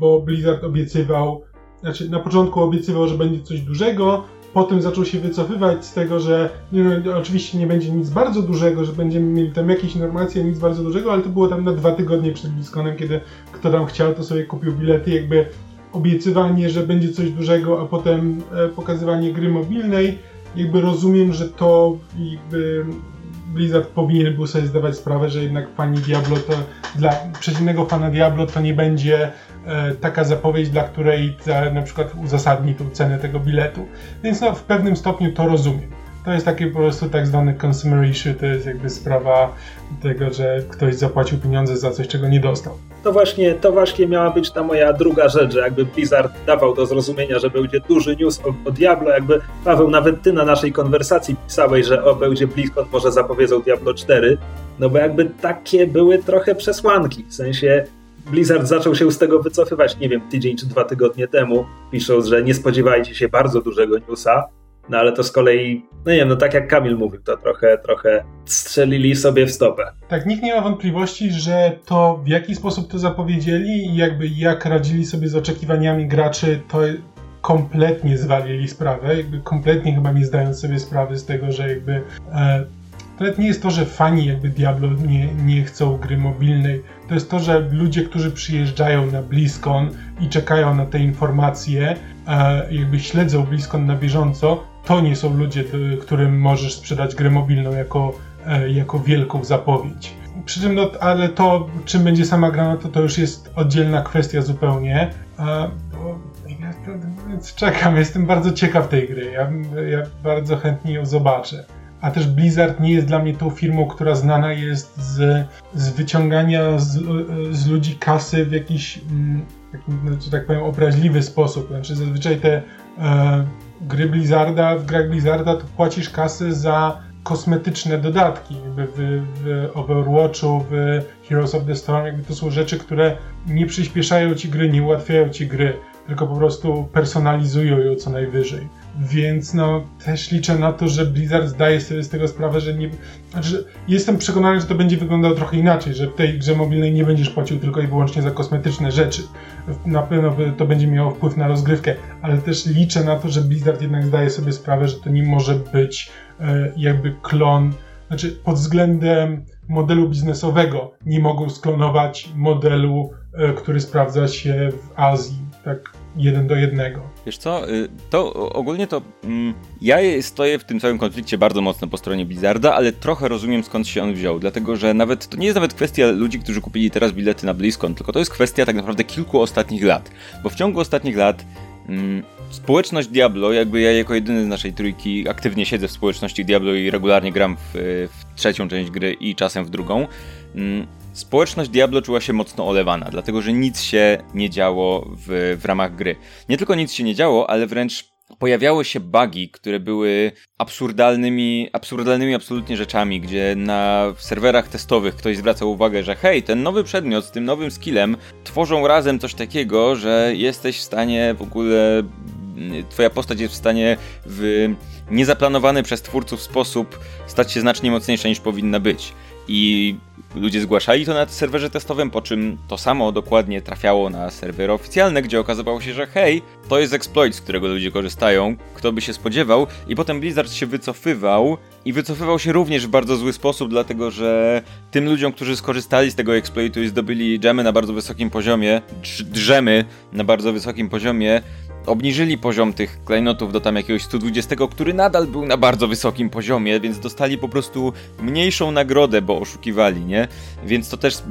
bo Blizzard obiecywał, znaczy na początku obiecywał, że będzie coś dużego, potem zaczął się wycofywać z tego, że nie, no, oczywiście nie będzie nic bardzo dużego, że będziemy mieli tam jakieś informacje, nic bardzo dużego, ale to było tam na dwa tygodnie przed BlizzConem, kiedy kto tam chciał, to sobie kupił bilety, jakby obiecywanie, że będzie coś dużego, a potem e, pokazywanie gry mobilnej, jakby rozumiem, że to jakby Blizzard powinien był sobie zdawać sprawę, że jednak fani Diablo to dla przeciwnego fana Diablo to nie będzie e, taka zapowiedź, dla której za, na przykład uzasadni tą cenę tego biletu. Więc no, w pewnym stopniu to rozumiem. To jest takie po prostu tak zwany consumer issue, to jest jakby sprawa tego, że ktoś zapłacił pieniądze za coś, czego nie dostał. To właśnie, to właśnie miała być ta moja druga rzecz, że jakby Blizzard dawał do zrozumienia, że będzie duży news o, o Diablo, jakby Paweł, nawet ty na naszej konwersacji pisałeś, że o, będzie BlizzCon, może zapowiedzą Diablo 4, no bo jakby takie były trochę przesłanki, w sensie Blizzard zaczął się z tego wycofywać, nie wiem, tydzień czy dwa tygodnie temu, pisząc, że nie spodziewajcie się bardzo dużego newsa, no ale to z kolei, no nie wiem, no tak jak Kamil mówił, to trochę, trochę strzelili sobie w stopę. Tak, nikt nie ma wątpliwości, że to w jaki sposób to zapowiedzieli i jakby jak radzili sobie z oczekiwaniami graczy, to kompletnie zwalili sprawę, jakby kompletnie chyba nie zdając sobie sprawy z tego, że jakby e, nawet nie jest to, że fani jakby Diablo nie, nie chcą gry mobilnej, to jest to, że ludzie, którzy przyjeżdżają na BlizzCon i czekają na te informacje, e, jakby śledzą BlizzCon na bieżąco, to nie są ludzie, którym możesz sprzedać grę mobilną jako, e, jako wielką zapowiedź. Przy czym, no, ale to, czym będzie sama gra, no to to już jest oddzielna kwestia zupełnie. Bo ja więc czekam, jestem bardzo ciekaw tej gry. Ja, ja bardzo chętnie ją zobaczę. A też Blizzard nie jest dla mnie tą firmą, która znana jest z, z wyciągania z, z ludzi kasy w jakiś, mm, że tak powiem, obraźliwy sposób. Znaczy zazwyczaj te e, gry Blizzarda, w grach Blizzarda to płacisz kasy za kosmetyczne dodatki. w, w Overwatchu, w Heroes of the Storm, jakby to są rzeczy, które nie przyspieszają ci gry, nie ułatwiają ci gry, tylko po prostu personalizują ją co najwyżej. Więc no, też liczę na to, że Blizzard zdaje sobie z tego sprawę, że nie. Znaczy, jestem przekonany, że to będzie wyglądało trochę inaczej, że w tej grze mobilnej nie będziesz płacił tylko i wyłącznie za kosmetyczne rzeczy. Na pewno to będzie miało wpływ na rozgrywkę, ale też liczę na to, że Blizzard jednak zdaje sobie sprawę, że to nie może być e, jakby klon. Znaczy, pod względem modelu biznesowego nie mogą sklonować modelu, e, który sprawdza się w Azji. Tak jeden do jednego. Wiesz co, y, to ogólnie to mm, ja stoję w tym całym konflikcie bardzo mocno po stronie Blizzarda, ale trochę rozumiem skąd się on wziął, dlatego że nawet to nie jest nawet kwestia ludzi, którzy kupili teraz bilety na BlizzCon, tylko to jest kwestia tak naprawdę kilku ostatnich lat, bo w ciągu ostatnich lat mm, społeczność Diablo, jakby ja jako jedyny z naszej trójki aktywnie siedzę w społeczności Diablo i regularnie gram w, w trzecią część gry i czasem w drugą, mm, społeczność Diablo czuła się mocno olewana, dlatego że nic się nie działo w, w ramach gry. Nie tylko nic się nie działo, ale wręcz pojawiały się bugi, które były absurdalnymi, absurdalnymi absolutnie rzeczami, gdzie na serwerach testowych ktoś zwracał uwagę, że hej, ten nowy przedmiot z tym nowym skillem tworzą razem coś takiego, że jesteś w stanie w ogóle twoja postać jest w stanie w niezaplanowany przez twórców sposób stać się znacznie mocniejsza niż powinna być. I ludzie zgłaszali to na serwerze testowym, po czym to samo dokładnie trafiało na serwery oficjalne, gdzie okazywało się, że hej, to jest exploit, z którego ludzie korzystają, kto by się spodziewał, i potem Blizzard się wycofywał i wycofywał się również w bardzo zły sposób, dlatego że tym ludziom, którzy skorzystali z tego exploitu i zdobyli dżemy na bardzo wysokim poziomie, drzemy na bardzo wysokim poziomie, obniżyli poziom tych klejnotów do tam jakiegoś 120, który nadal był na bardzo wysokim poziomie, więc dostali po prostu mniejszą nagrodę, bo oszukiwali, nie? Więc to też,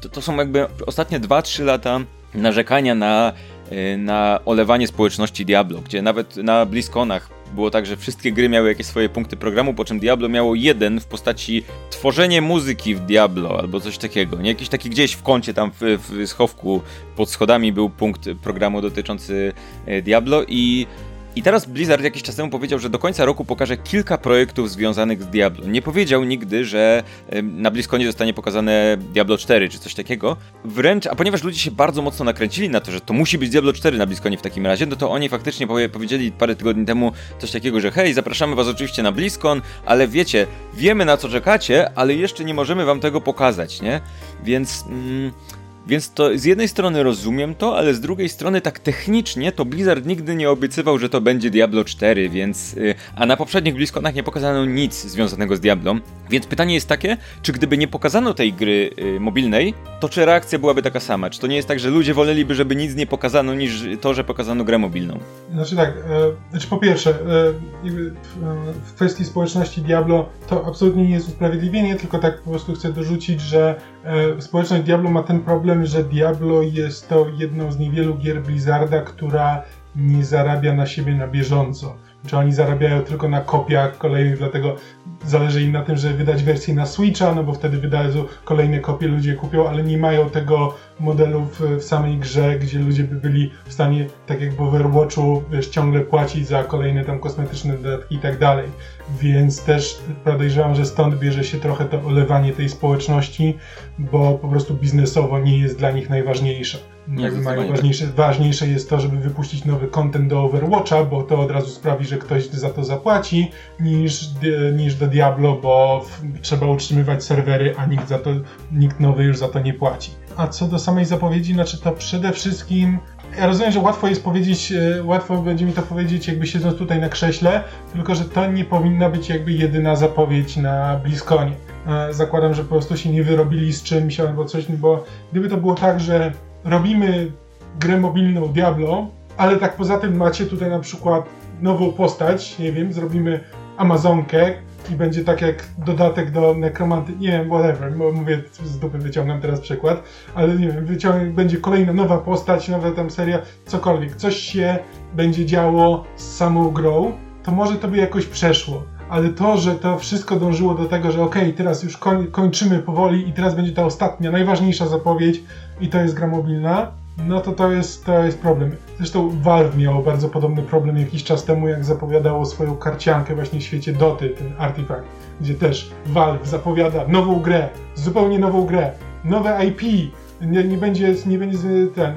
to, to są jakby ostatnie 2-3 lata narzekania na, y, na olewanie społeczności Diablo, gdzie nawet na BlizzConach było tak, że wszystkie gry miały jakieś swoje punkty programu, po czym Diablo miało jeden w postaci tworzenie muzyki w Diablo albo coś takiego. Nie jakiś taki gdzieś w kącie tam w, w schowku pod schodami był punkt programu dotyczący e, Diablo i i teraz Blizzard jakiś czas temu powiedział, że do końca roku pokaże kilka projektów związanych z Diablo. Nie powiedział nigdy, że na BlizzConie zostanie pokazane Diablo 4 czy coś takiego. Wręcz, a ponieważ ludzie się bardzo mocno nakręcili na to, że to musi być Diablo 4 na BlizzConie w takim razie, no to oni faktycznie powie, powiedzieli parę tygodni temu coś takiego, że hej, zapraszamy was oczywiście na BlizzCon, ale wiecie, wiemy na co czekacie, ale jeszcze nie możemy wam tego pokazać, nie? Więc... Mm, więc to z jednej strony rozumiem to, ale z drugiej strony tak technicznie to Blizzard nigdy nie obiecywał, że to będzie Diablo 4, więc... Yy, a na poprzednich BlizzConach nie pokazano nic związanego z Diablo. Więc pytanie jest takie, czy gdyby nie pokazano tej gry yy, mobilnej, to czy reakcja byłaby taka sama? Czy to nie jest tak, że ludzie woleliby, żeby nic nie pokazano, niż to, że pokazano grę mobilną? Znaczy tak, e, znaczy po pierwsze, e, w kwestii społeczności Diablo to absolutnie nie jest usprawiedliwienie, tylko tak po prostu chcę dorzucić, że e, społeczność Diablo ma ten problem, że Diablo jest to jedną z niewielu gier Blizzarda, która nie zarabia na siebie na bieżąco. Czy oni zarabiają tylko na kopiach kolejnych, dlatego zależy im na tym, żeby wydać wersję na Switcha, no bo wtedy wydają kolejne kopie, ludzie kupią, ale nie mają tego modelu w, w, samej grze, gdzie ludzie by byli w stanie, tak jak w Overwatchu, wiesz, ciągle płacić za kolejne tam kosmetyczne dodatki i tak dalej. Więc też podejrzewam, że stąd bierze się trochę to olewanie tej społeczności, bo po prostu biznesowo nie jest dla nich najważniejsze. Jakby mają ważniejsze, ważniejsze jest to, żeby wypuścić nowy content do Overwatcha, bo to od razu sprawi, że ktoś za to zapłaci, niż, niż do Diablo, bo trzeba utrzymywać serwery, a nikt, za to, nikt nowy już za to nie płaci. A co do samej zapowiedzi, znaczy to przede wszystkim ja rozumiem, że łatwo jest powiedzieć, e, łatwo będzie mi to powiedzieć, jakby siedząc tutaj na krześle, tylko że to nie powinna być jakby jedyna zapowiedź na Bliskonie. E, zakładam, że po prostu się nie wyrobili z czymś albo coś, bo gdyby to było tak, że robimy grę mobilną Diablo, ale tak poza tym macie tutaj na przykład nową postać, nie wiem, zrobimy Amazonkę i będzie tak jak dodatek do Nekromanty, nie wiem, whatever, mówię, z dupy wyciągam teraz przykład, ale nie wiem, wyciągam, będzie kolejna nowa postać, nowa tam seria, cokolwiek, coś się będzie działo z samą grą, to może to by jakoś przeszło. Ale to, że to wszystko dążyło do tego, że okej, okay, teraz już koń, kończymy powoli i teraz będzie ta ostatnia, najważniejsza zapowiedź i to jest gra mobilna, no to to jest, to jest problem. Zresztą Valve miało bardzo podobny problem jakiś czas temu, jak zapowiadało swoją karciankę właśnie w świecie Doty, ten Artifact, gdzie też Valve zapowiada nową grę, zupełnie nową grę, nowe IP, nie, nie będzie, nie będzie ten,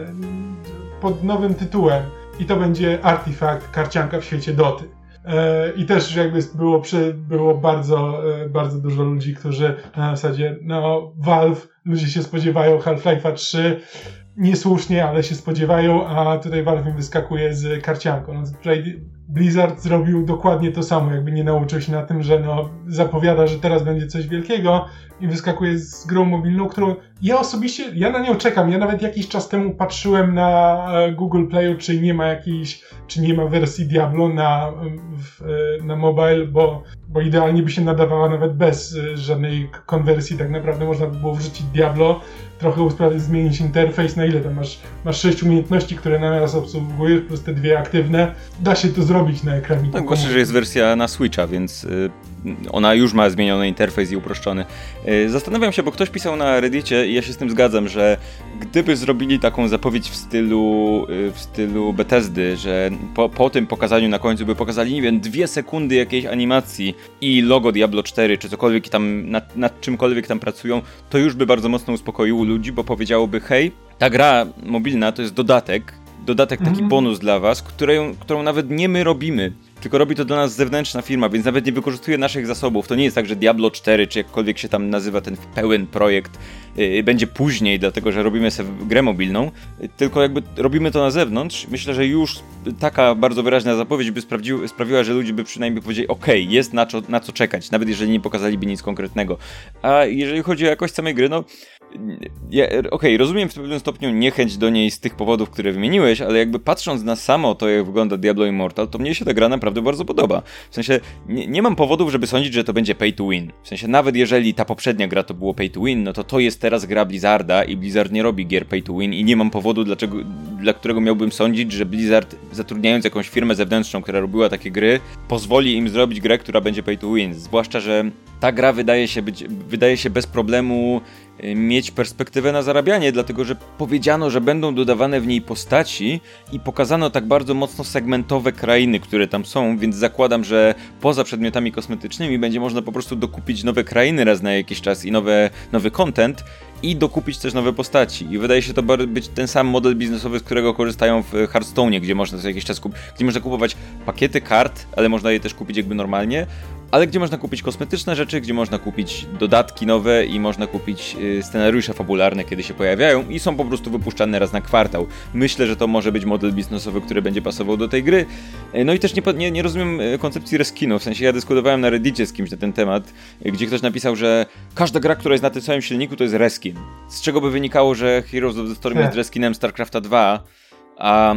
pod nowym tytułem i to będzie Artifact, karcianka w świecie Doty. E, I też jakby było, było bardzo, e, bardzo dużo ludzi, którzy na zasadzie, no, Valve, ludzie się spodziewają Half-Life'a 3, niesłusznie, ale się spodziewają, a tutaj Valve wyskakuje z karcianką. No, tutaj Blizzard zrobił dokładnie to samo, jakby nie nauczył się na tym, że no, zapowiada, że teraz będzie coś wielkiego i wyskakuje z grą mobilną, którą ja osobiście, ja na nią czekam. Ja nawet jakiś czas temu patrzyłem na e, Google Playu, czy nie ma jakiejś, czy nie ma wersji Diablo na, w, e, na mobile, bo, bo idealnie by się nadawała nawet bez e, żadnej konwersji. Tak naprawdę można by było wrzucić Diablo, trochę usprawnić, zmienić interfejs, na ile tam masz, masz sześć umiejętności, które naraz obsługujesz, plus te dwie aktywne. Da się to zrobić na ekranie. No, że jest wersja na Switcha, więc y, ona już ma zmieniony interfejs i uproszczony. Y, zastanawiam się, bo ktoś pisał na Reddicie i ja się z tym zgadzam, że gdyby zrobili taką zapowiedź w stylu, y, w stylu Bethesdy, że po, po tym pokazaniu na końcu by pokazali, nie wiem, dwie sekundy jakiejś animacji i logo Diablo 4, czy cokolwiek tam, nad, nad czymkolwiek tam pracują, to już by bardzo mocno uspokoiło ludzi, bo powiedziałoby, hej, ta gra mobilna to jest dodatek, dodatek taki mm. bonus dla was, którą, którą nawet nie my robimy tylko robi to dla nas zewnętrzna firma, więc nawet nie wykorzystuje naszych zasobów. To nie jest tak, że Diablo 4, czy jakkolwiek się tam nazywa ten pełen projekt, yy, będzie później, dlatego że robimy sobie grę mobilną, yy, tylko jakby robimy to na zewnątrz. Myślę, że już taka bardzo wyraźna zapowiedź by sprawiła, że ludzie by przynajmniej powiedzieli, ok, jest na co, na co czekać, nawet jeżeli nie pokazaliby nic konkretnego. A jeżeli chodzi o jakość samej gry, no ja, Okej, okay, rozumiem w pewnym stopniu niechęć do niej z tych powodów, które wymieniłeś, ale jakby patrząc na samo to, jak wygląda Diablo Immortal, to mnie się ta gra naprawdę bardzo podoba. W sensie, nie, nie mam powodów, żeby sądzić, że to będzie pay to win. W sensie, nawet jeżeli ta poprzednia gra to było pay to win, no to to jest teraz gra Blizzarda i Blizzard nie robi gier pay to win i nie mam powodu, dlaczego, dla którego miałbym sądzić, że Blizzard, zatrudniając jakąś firmę zewnętrzną, która robiła takie gry, pozwoli im zrobić grę, która będzie pay to win. Zwłaszcza, że ta gra wydaje się być, wydaje się bez problemu mieć perspektywę na zarabianie, dlatego że powiedziano, że będą dodawane w niej postaci i pokazano tak bardzo mocno segmentowe krainy, które tam są, więc zakładam, że poza przedmiotami kosmetycznymi będzie można po prostu dokupić nowe krainy raz na jakiś czas i nowe, nowy content i dokupić też nowe postaci. I wydaje się to być ten sam model biznesowy, z którego korzystają w Hearthstone, gdzie można co jakiś czas kup gdzie można kupować pakiety kart, ale można je też kupić jakby normalnie, ale gdzie można kupić kosmetyczne rzeczy, gdzie można kupić dodatki nowe i można kupić y, scenariusze fabularne, kiedy się pojawiają i są po prostu wypuszczane raz na kwartał. Myślę, że to może być model biznesowy, który będzie pasował do tej gry. Y, no i też nie, nie, nie rozumiem y, koncepcji reskinu, w sensie ja dyskutowałem na reddicie z kimś na ten temat, gdzie ktoś napisał, że każda gra, która jest na tym samym silniku to jest reskin. Z czego by wynikało, że Heroes of the Storm jest reskinem StarCrafta 2, a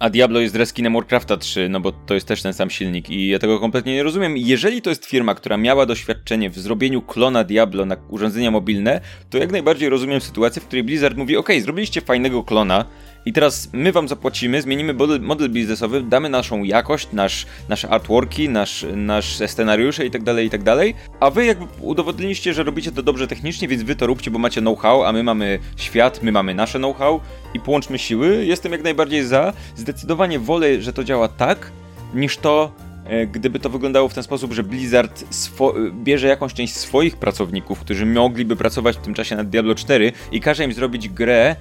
a Diablo jest reskinem Warcrafta 3, no bo to jest też ten sam silnik i ja tego kompletnie nie rozumiem. Jeżeli to jest firma, która miała doświadczenie w zrobieniu klona Diablo na urządzenia mobilne, to jak najbardziej rozumiem sytuację, w której Blizzard mówi, ok, zrobiliście fajnego klona, i teraz my wam zapłacimy, zmienimy model, model biznesowy, damy naszą jakość, nasz, nasze artworki, nasz, nasze scenariusze itd., tak itd., tak a wy jakby udowodniliście, że robicie to dobrze technicznie, więc wy to róbcie, bo macie know-how, a my mamy świat, my mamy nasze know-how i połączmy siły. Jestem jak najbardziej za. Zdecydowanie wolę, że to działa tak, niż to, gdyby to wyglądało w ten sposób, że Blizzard bierze jakąś część swoich pracowników, którzy mogliby pracować w tym czasie nad Diablo 4 i każe im zrobić grę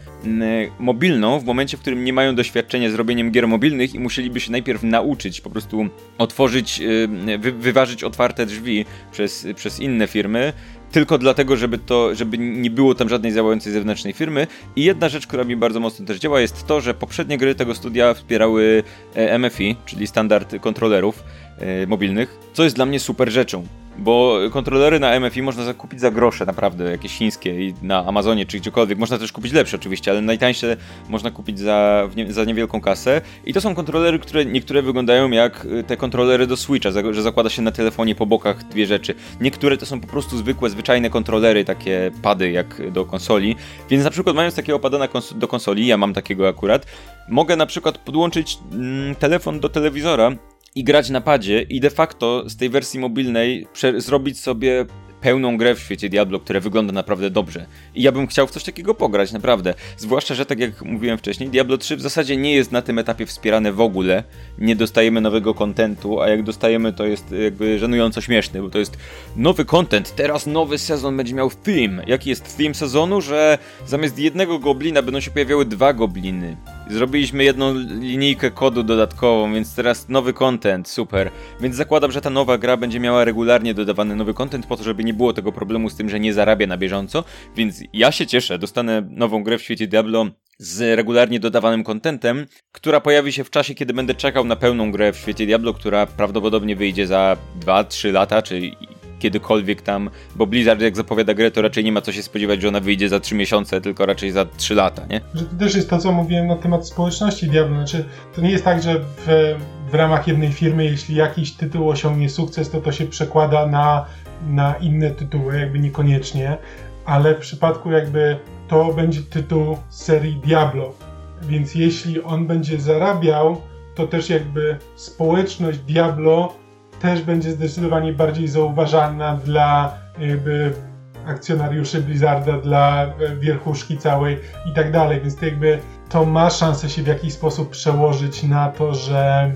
mobilną w momencie, w którym nie mają doświadczenia z robieniem gier mobilnych i musieliby się najpierw nauczyć, po prostu otworzyć, wy wyważyć otwarte drzwi przez, przez inne firmy, tylko dlatego, żeby to, żeby nie było tam żadnej działającej zewnętrznej firmy. I jedna rzecz, która mi bardzo mocno też działa, jest to, że poprzednie gry tego studia wspierały e, MFI, czyli standard kontrolerów mobilnych, co jest dla mnie super rzeczą bo kontrolery na MFI można zakupić za grosze, naprawdę, jakieś chińskie i na Amazonie czy gdziekolwiek. Można też kupić lepsze oczywiście, ale najtańsze można kupić za, nie, za niewielką kasę. I to są kontrolery, które niektóre wyglądają jak y, te kontrolery do Switcha, że zakłada się na telefonie po bokach dwie rzeczy. Niektóre to są po prostu zwykłe, zwyczajne kontrolery, takie pady jak do konsoli. Więc na przykład mając takiego pada kons do konsoli, ja mam takiego akurat, mogę na przykład podłączyć mm, telefon do telewizora i grać na padzie i de facto z tej wersji mobilnej zrobić sobie pełną grę w świecie Diablo, które wygląda naprawdę dobrze. I ja bym chciał w coś takiego pograć, naprawdę. Zwłaszcza, że tak jak mówiłem wcześniej, Diablo 3 w zasadzie nie jest na tym etapie wspierane w ogóle. Nie dostajemy nowego kontentu, a jak dostajemy, to jest jakby żenująco śmieszny, bo to jest nowy content, teraz nowy sezon będzie miał theme. Jaki jest theme sezonu? Że zamiast jednego goblina będą się pojawiały dwa gobliny. Zrobiliśmy jedną linijkę kodu dodatkową, więc teraz nowy content, super. Więc zakładam, że ta nowa gra będzie miała regularnie dodawany nowy content po to, żeby nie było tego problemu z tym, że nie zarabia na bieżąco, więc ja się cieszę, dostanę nową grę w świecie Diablo z regularnie dodawanym kontentem, która pojawi się w czasie, kiedy będę czekał na pełną grę w świecie Diablo, która prawdopodobnie wyjdzie za 2-3 lata, czy kiedykolwiek tam, bo Blizzard jak zapowiada grę, to raczej nie ma co się spodziewać, że ona wyjdzie za 3 miesiące, tylko raczej za 3 lata, nie? Że to też jest to, co mówiłem na temat społeczności Diablo, znaczy to nie jest tak, że w, w ramach jednej firmy, jeśli jakiś tytuł osiągnie sukces, to to się przekłada na, na inne tytuły, jakby niekoniecznie, ale w przypadku jakby to będzie tytuł serii Diablo, więc jeśli on będzie zarabiał, to też jakby społeczność Diablo też będzie zdecydowanie bardziej zauważalna dla jakby akcjonariuszy Blizzarda, dla wierchuszki całej i tak dalej, więc to jakby to ma szansę się w jakiś sposób przełożyć na to, że,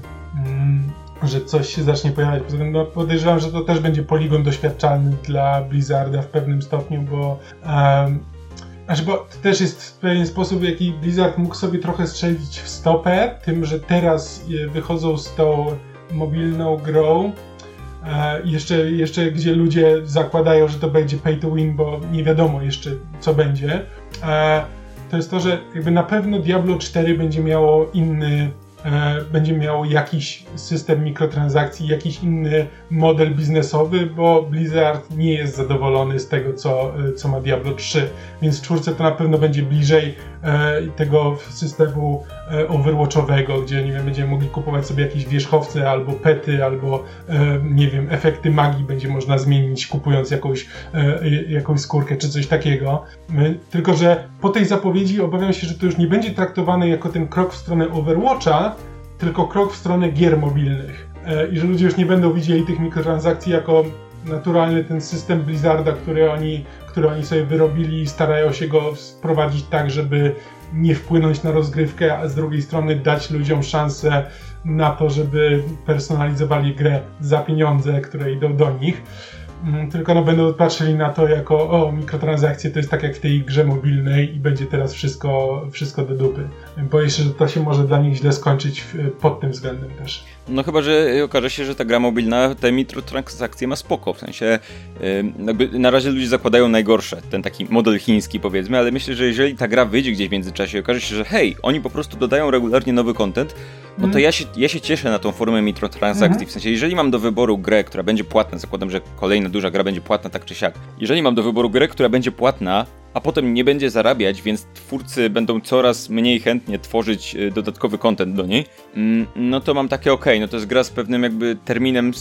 mm, że coś się zacznie pojawiać. Poza tym no, podejrzewam, że to też będzie poligon doświadczalny dla Blizzarda w pewnym stopniu, bo um, znaczy, bo to też jest pewien sposób, w jaki Blizzard mógł sobie trochę strzelić w stopę, tym, że teraz wychodzą z tą mobilną grą, e, jeszcze, jeszcze gdzie ludzie zakładają, że to będzie pay to win, bo nie wiadomo jeszcze co będzie, e, to jest to, że jakby na pewno Diablo 4 będzie miało inny e, będzie miał jakiś system mikrotransakcji, jakiś inny model biznesowy, bo Blizzard nie jest zadowolony z tego, co, e, co ma Diablo 3. Więc w czwórce to na pewno będzie bliżej tego systemu e, overwatchowego, gdzie nie wiem, będziemy mogli kupować sobie jakieś wierzchowce albo pety, albo e, nie wiem, efekty magii będzie można zmienić kupując jakąś, e, jakąś skórkę czy coś takiego. E, tylko, że po tej zapowiedzi obawiam się, że to już nie będzie traktowane jako ten krok w stronę Overwatcha, tylko krok w stronę gier mobilnych. E, I że ludzie już nie będą widzieli tych mikrotransakcji jako naturalny ten system Blizzarda, który oni, który oni sobie wyrobili i starają się go sprowadzić tak, żeby nie wpłynąć na rozgrywkę, a z drugiej strony dać ludziom szansę na to, żeby personalizowali grę za pieniądze, które idą do nich. Mm, Tylko no będą patrzyli na to jako o, mikrotransakcje to jest tak jak w tej grze mobilnej i będzie teraz wszystko, wszystko do dupy. Boję się, że to się może dla nich źle skończyć pod tym względem też. No chyba, że okaże się, że ta gra mobilna te mikrotransakcje ma spoko, w sensie jakby na razie ludzie zakładają najgorsze, ten taki model chiński powiedzmy, ale myślę, że jeżeli ta gra wyjdzie gdzieś w międzyczasie i okaże się, że hej, oni po prostu dodają regularnie nowy content, no to ja się, ja się cieszę na tą formę mikrotransakcji, w sensie jeżeli mam do wyboru grę, która będzie płatna, zakładam, że kolejna duża gra będzie płatna tak czy siak, jeżeli mam do wyboru grę, która będzie płatna, a potem nie będzie zarabiać, więc twórcy będą coraz mniej chętnie tworzyć y, dodatkowy content do niej, mm, no to mam takie ok, no to jest gra z pewnym jakby terminem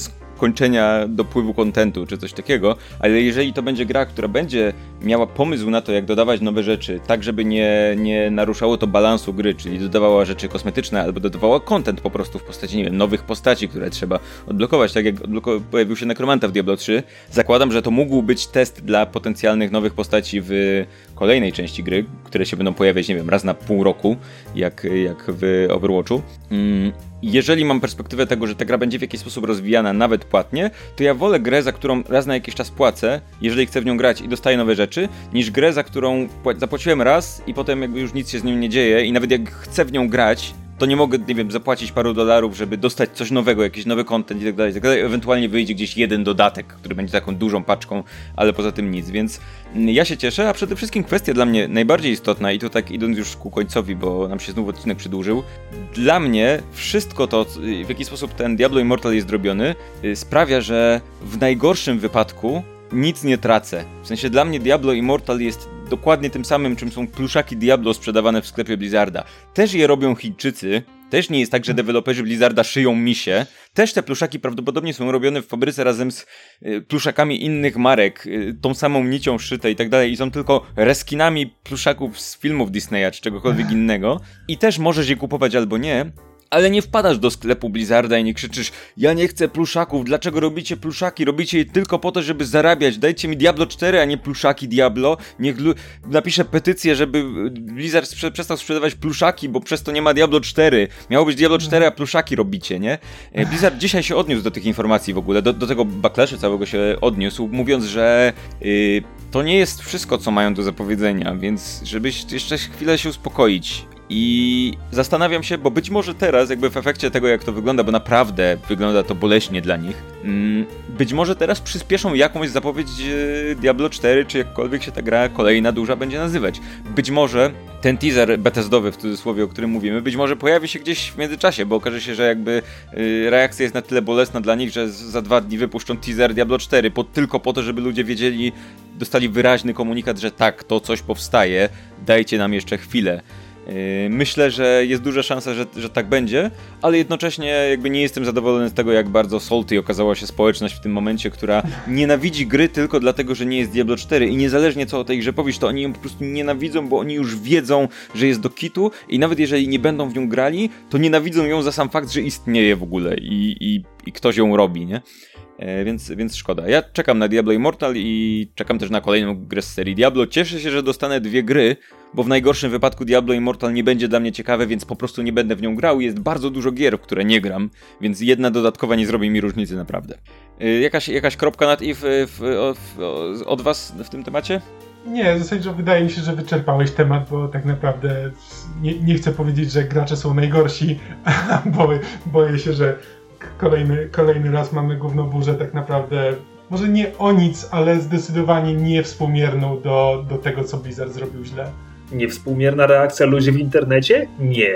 skończenia dopływu kontentu czy coś takiego, ale jeżeli to będzie gra, która będzie miała pomysł na to, jak dodawać nowe rzeczy, tak żeby nie, nie naruszało to balansu gry, czyli dodawała rzeczy kosmetyczne albo dodawała content po prostu w postaci, nie wiem, nowych postaci, które trzeba odblokować, tak jak odbloko- pojawił się Necromanta w Diablo 3, zakładam, że to mógł być test dla potencjalnych nowych postaci w kolejnej części gry, które się będą pojawiać, nie wiem, raz na pół roku, jak, jak w Overwatchu. Mm, jeżeli mam perspektywę tego, że ta gra będzie w jakiś sposób rozwijana, nawet płatnie, to ja wolę grę, za którą raz na jakiś czas płacę, jeżeli chcę w nią grać i dostaję nowe rzeczy, niż grę, za którą pła- zapłaciłem raz i potem jakby już nic się z nią nie dzieje i nawet jak chcę w nią grać, to nie mogę, nie wiem, zapłacić paru dolarów, żeby dostać coś nowego, jakiś nowy content i tak dalej, tak dalej. Ewentualnie wyjdzie gdzieś jeden dodatek, który będzie taką dużą paczką, ale poza tym nic, więc mm, ja się cieszę, a przede wszystkim kwestia dla mnie najbardziej istotna i to tak idąc już ku końcowi, bo nam się znów odcinek przedłużył. Dla mnie wszystko to, w jaki sposób ten Diablo Immortal jest zrobiony, y, sprawia, że w najgorszym wypadku nic nie tracę. W sensie dla mnie Diablo Immortal jest dokładnie tym samym, czym są pluszaki Diablo sprzedawane w sklepie Blizzarda. Też je robią Chińczycy, też nie jest tak, że deweloperzy Blizzarda szyją misie. Też te pluszaki prawdopodobnie są robione w fabryce razem z y, pluszakami innych marek, y, tą samą nicią szyte i tak dalej i są tylko reskinami pluszaków z filmów Disneya czy czegokolwiek innego. I też możesz je kupować albo nie, ale nie wpadasz do sklepu Blizzarda i nie krzyczysz ja nie chcę pluszaków, dlaczego robicie pluszaki? Robicie je tylko po to, żeby zarabiać. Dajcie mi Diablo 4, a nie pluszaki Diablo. Niech napiszę petycję, żeby Blizzard sprze- przestał sprzedawać pluszaki, bo przez to nie ma Diablo 4. Miało być Diablo 4, a pluszaki robicie, nie? E, Blizzard dzisiaj się odniósł do tych informacji w ogóle, do, do tego backlashu całego się odniósł, mówiąc, że y, to nie jest wszystko, co mają do zapowiedzenia, więc żebyś jeszcze chwilę się uspokoić. I zastanawiam się, bo być może teraz, jakby w efekcie tego, jak to wygląda, bo naprawdę wygląda to boleśnie dla nich, mm, być może teraz przyspieszą jakąś zapowiedź e, Diablo 4, czy jakkolwiek się ta gra kolejna duża będzie nazywać. Być może ten teaser Bethesdowy, w cudzysłowie, o którym mówimy, być może pojawi się gdzieś w międzyczasie, bo okaże się, że jakby y, reakcja jest na tyle bolesna dla nich, że za dwa dni wypuszczą teaser Diablo 4, po, tylko po to, żeby ludzie wiedzieli, dostali wyraźny komunikat, że tak, to coś powstaje, dajcie nam jeszcze chwilę. Yy, Myślę, że jest duża szansa, że, że tak będzie, ale jednocześnie jakby nie jestem zadowolony z tego, jak bardzo salty okazała się społeczność w tym momencie, która nienawidzi gry tylko dlatego, że nie jest Diablo 4 i niezależnie co o tej grze powiesz, to oni ją po prostu nienawidzą, bo oni już wiedzą, że jest do kitu i nawet jeżeli nie będą w nią grali, to nienawidzą ją za sam fakt, że istnieje w ogóle i, i, i ktoś ją robi, nie? E, więc, więc szkoda. Ja czekam na Diablo Immortal i czekam też na kolejną grę z serii Diablo. Cieszę się, że dostanę dwie gry, bo w najgorszym wypadku Diablo Immortal nie będzie dla mnie ciekawe, więc po prostu nie będę w nią grał. Jest bardzo dużo gier, w które nie gram, więc jedna dodatkowa nie zrobi mi różnicy naprawdę. E, Jakaś, jakaś kropka nad i w, w, w, o- od was w tym temacie? Nie, zasadniczo wydaje mi się, że wyczerpałeś temat, bo tak naprawdę nie, nie chcę powiedzieć, że gracze są najgorsi, bo boję się, że kolejny, kolejny raz mamy główną burzę tak naprawdę, może nie o nic, ale zdecydowanie niewspółmierną do, do tego, co Blizzard zrobił źle. Niewspółmierna reakcja ludzi w internecie? Nie.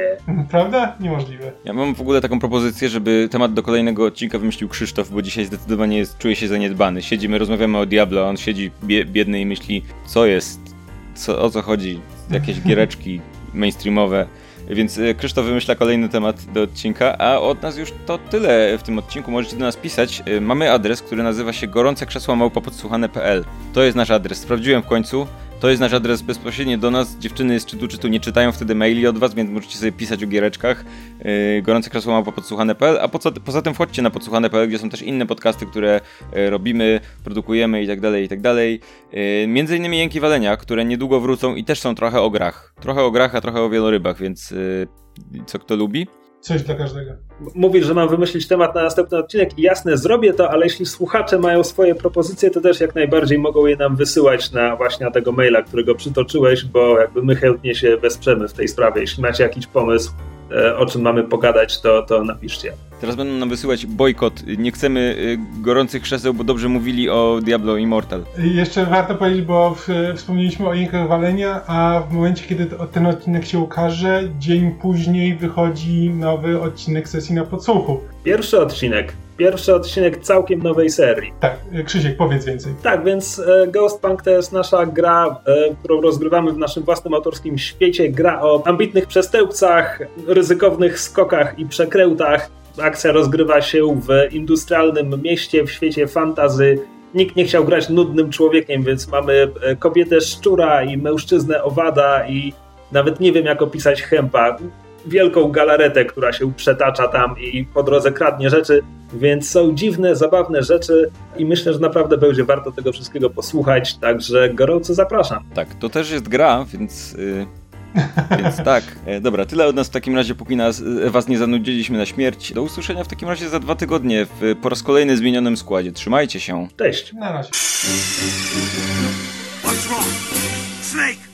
Prawda? Niemożliwe. Ja mam w ogóle taką propozycję, żeby temat do kolejnego odcinka wymyślił Krzysztof, bo dzisiaj zdecydowanie jest, czuje się zaniedbany. Siedzimy, rozmawiamy o Diablo, a on siedzi bie, biedny i myśli, co jest, co, o co chodzi, jakieś giereczki mainstreamowe. Więc e, Krzysztof wymyśla kolejny temat do odcinka, a od nas już to tyle w tym odcinku. Możecie do nas pisać. E, Mamy adres, który nazywa się gorące krzesła małpa.podsłuchane.pl. To jest nasz adres. Sprawdziłem w końcu. To jest nasz adres bezpośrednio do nas. Dziewczyny z czytu czytu nie czytają wtedy maili od was, więc możecie sobie pisać o giereczkach. Yy, gorące krzesło małpa podsłuchane.pl, a poza, poza tym wchodźcie na podsłuchane.pl, gdzie są też inne podcasty, które e, robimy, produkujemy i tak dalej, i tak dalej. Yy, między innymi Jęki Walenia, które niedługo wrócą i też są trochę o grach. Trochę o grach, a trochę o wielorybach, więc yy, co kto lubi. Coś dla każdego. Mówisz, że mam wymyślić temat na następny odcinek i jasne, zrobię to, ale jeśli słuchacze mają swoje propozycje, to też jak najbardziej mogą je nam wysyłać na właśnie tego maila, którego przytoczyłeś, bo jakby my chętnie się wesprzemy w tej sprawie. Jeśli macie jakiś pomysł, o czym mamy pogadać, to, to napiszcie. Teraz będą nam wysyłać bojkot. Nie chcemy y, gorących krzeseł, bo dobrze mówili o Diablo Immortal. Jeszcze warto powiedzieć, bo w, wspomnieliśmy o jękach walenia, a w momencie, kiedy ten odcinek się ukaże, dzień później wychodzi nowy odcinek sesji na podsłuchu. Pierwszy odcinek. Pierwszy odcinek całkiem nowej serii. Tak, Krzysiek, powiedz więcej. Tak, więc e, Ghostpunk to jest nasza gra, e, którą rozgrywamy w naszym własnym autorskim świecie. Gra o ambitnych przestępcach, ryzykownych skokach i przekrętach. Akcja rozgrywa się w industrialnym mieście, w świecie fantazy. Nikt nie chciał grać nudnym człowiekiem, więc mamy e, kobietę szczura i mężczyznę owada i nawet nie wiem jak opisać chępa. Wielką galaretę, która się przetacza tam i po drodze kradnie rzeczy, więc są dziwne, zabawne rzeczy i myślę, że naprawdę będzie warto tego wszystkiego posłuchać, także gorąco zapraszam. Tak, to też jest gra, więc. y, więc tak. E, dobra, tyle od nas w takim razie, póki nas, e, was nie zanudziliśmy na śmierć. Do usłyszenia w takim razie za dwa tygodnie w po raz kolejny zmienionym składzie. Trzymajcie się. Cześć! Na razie. What's wrong? Snake!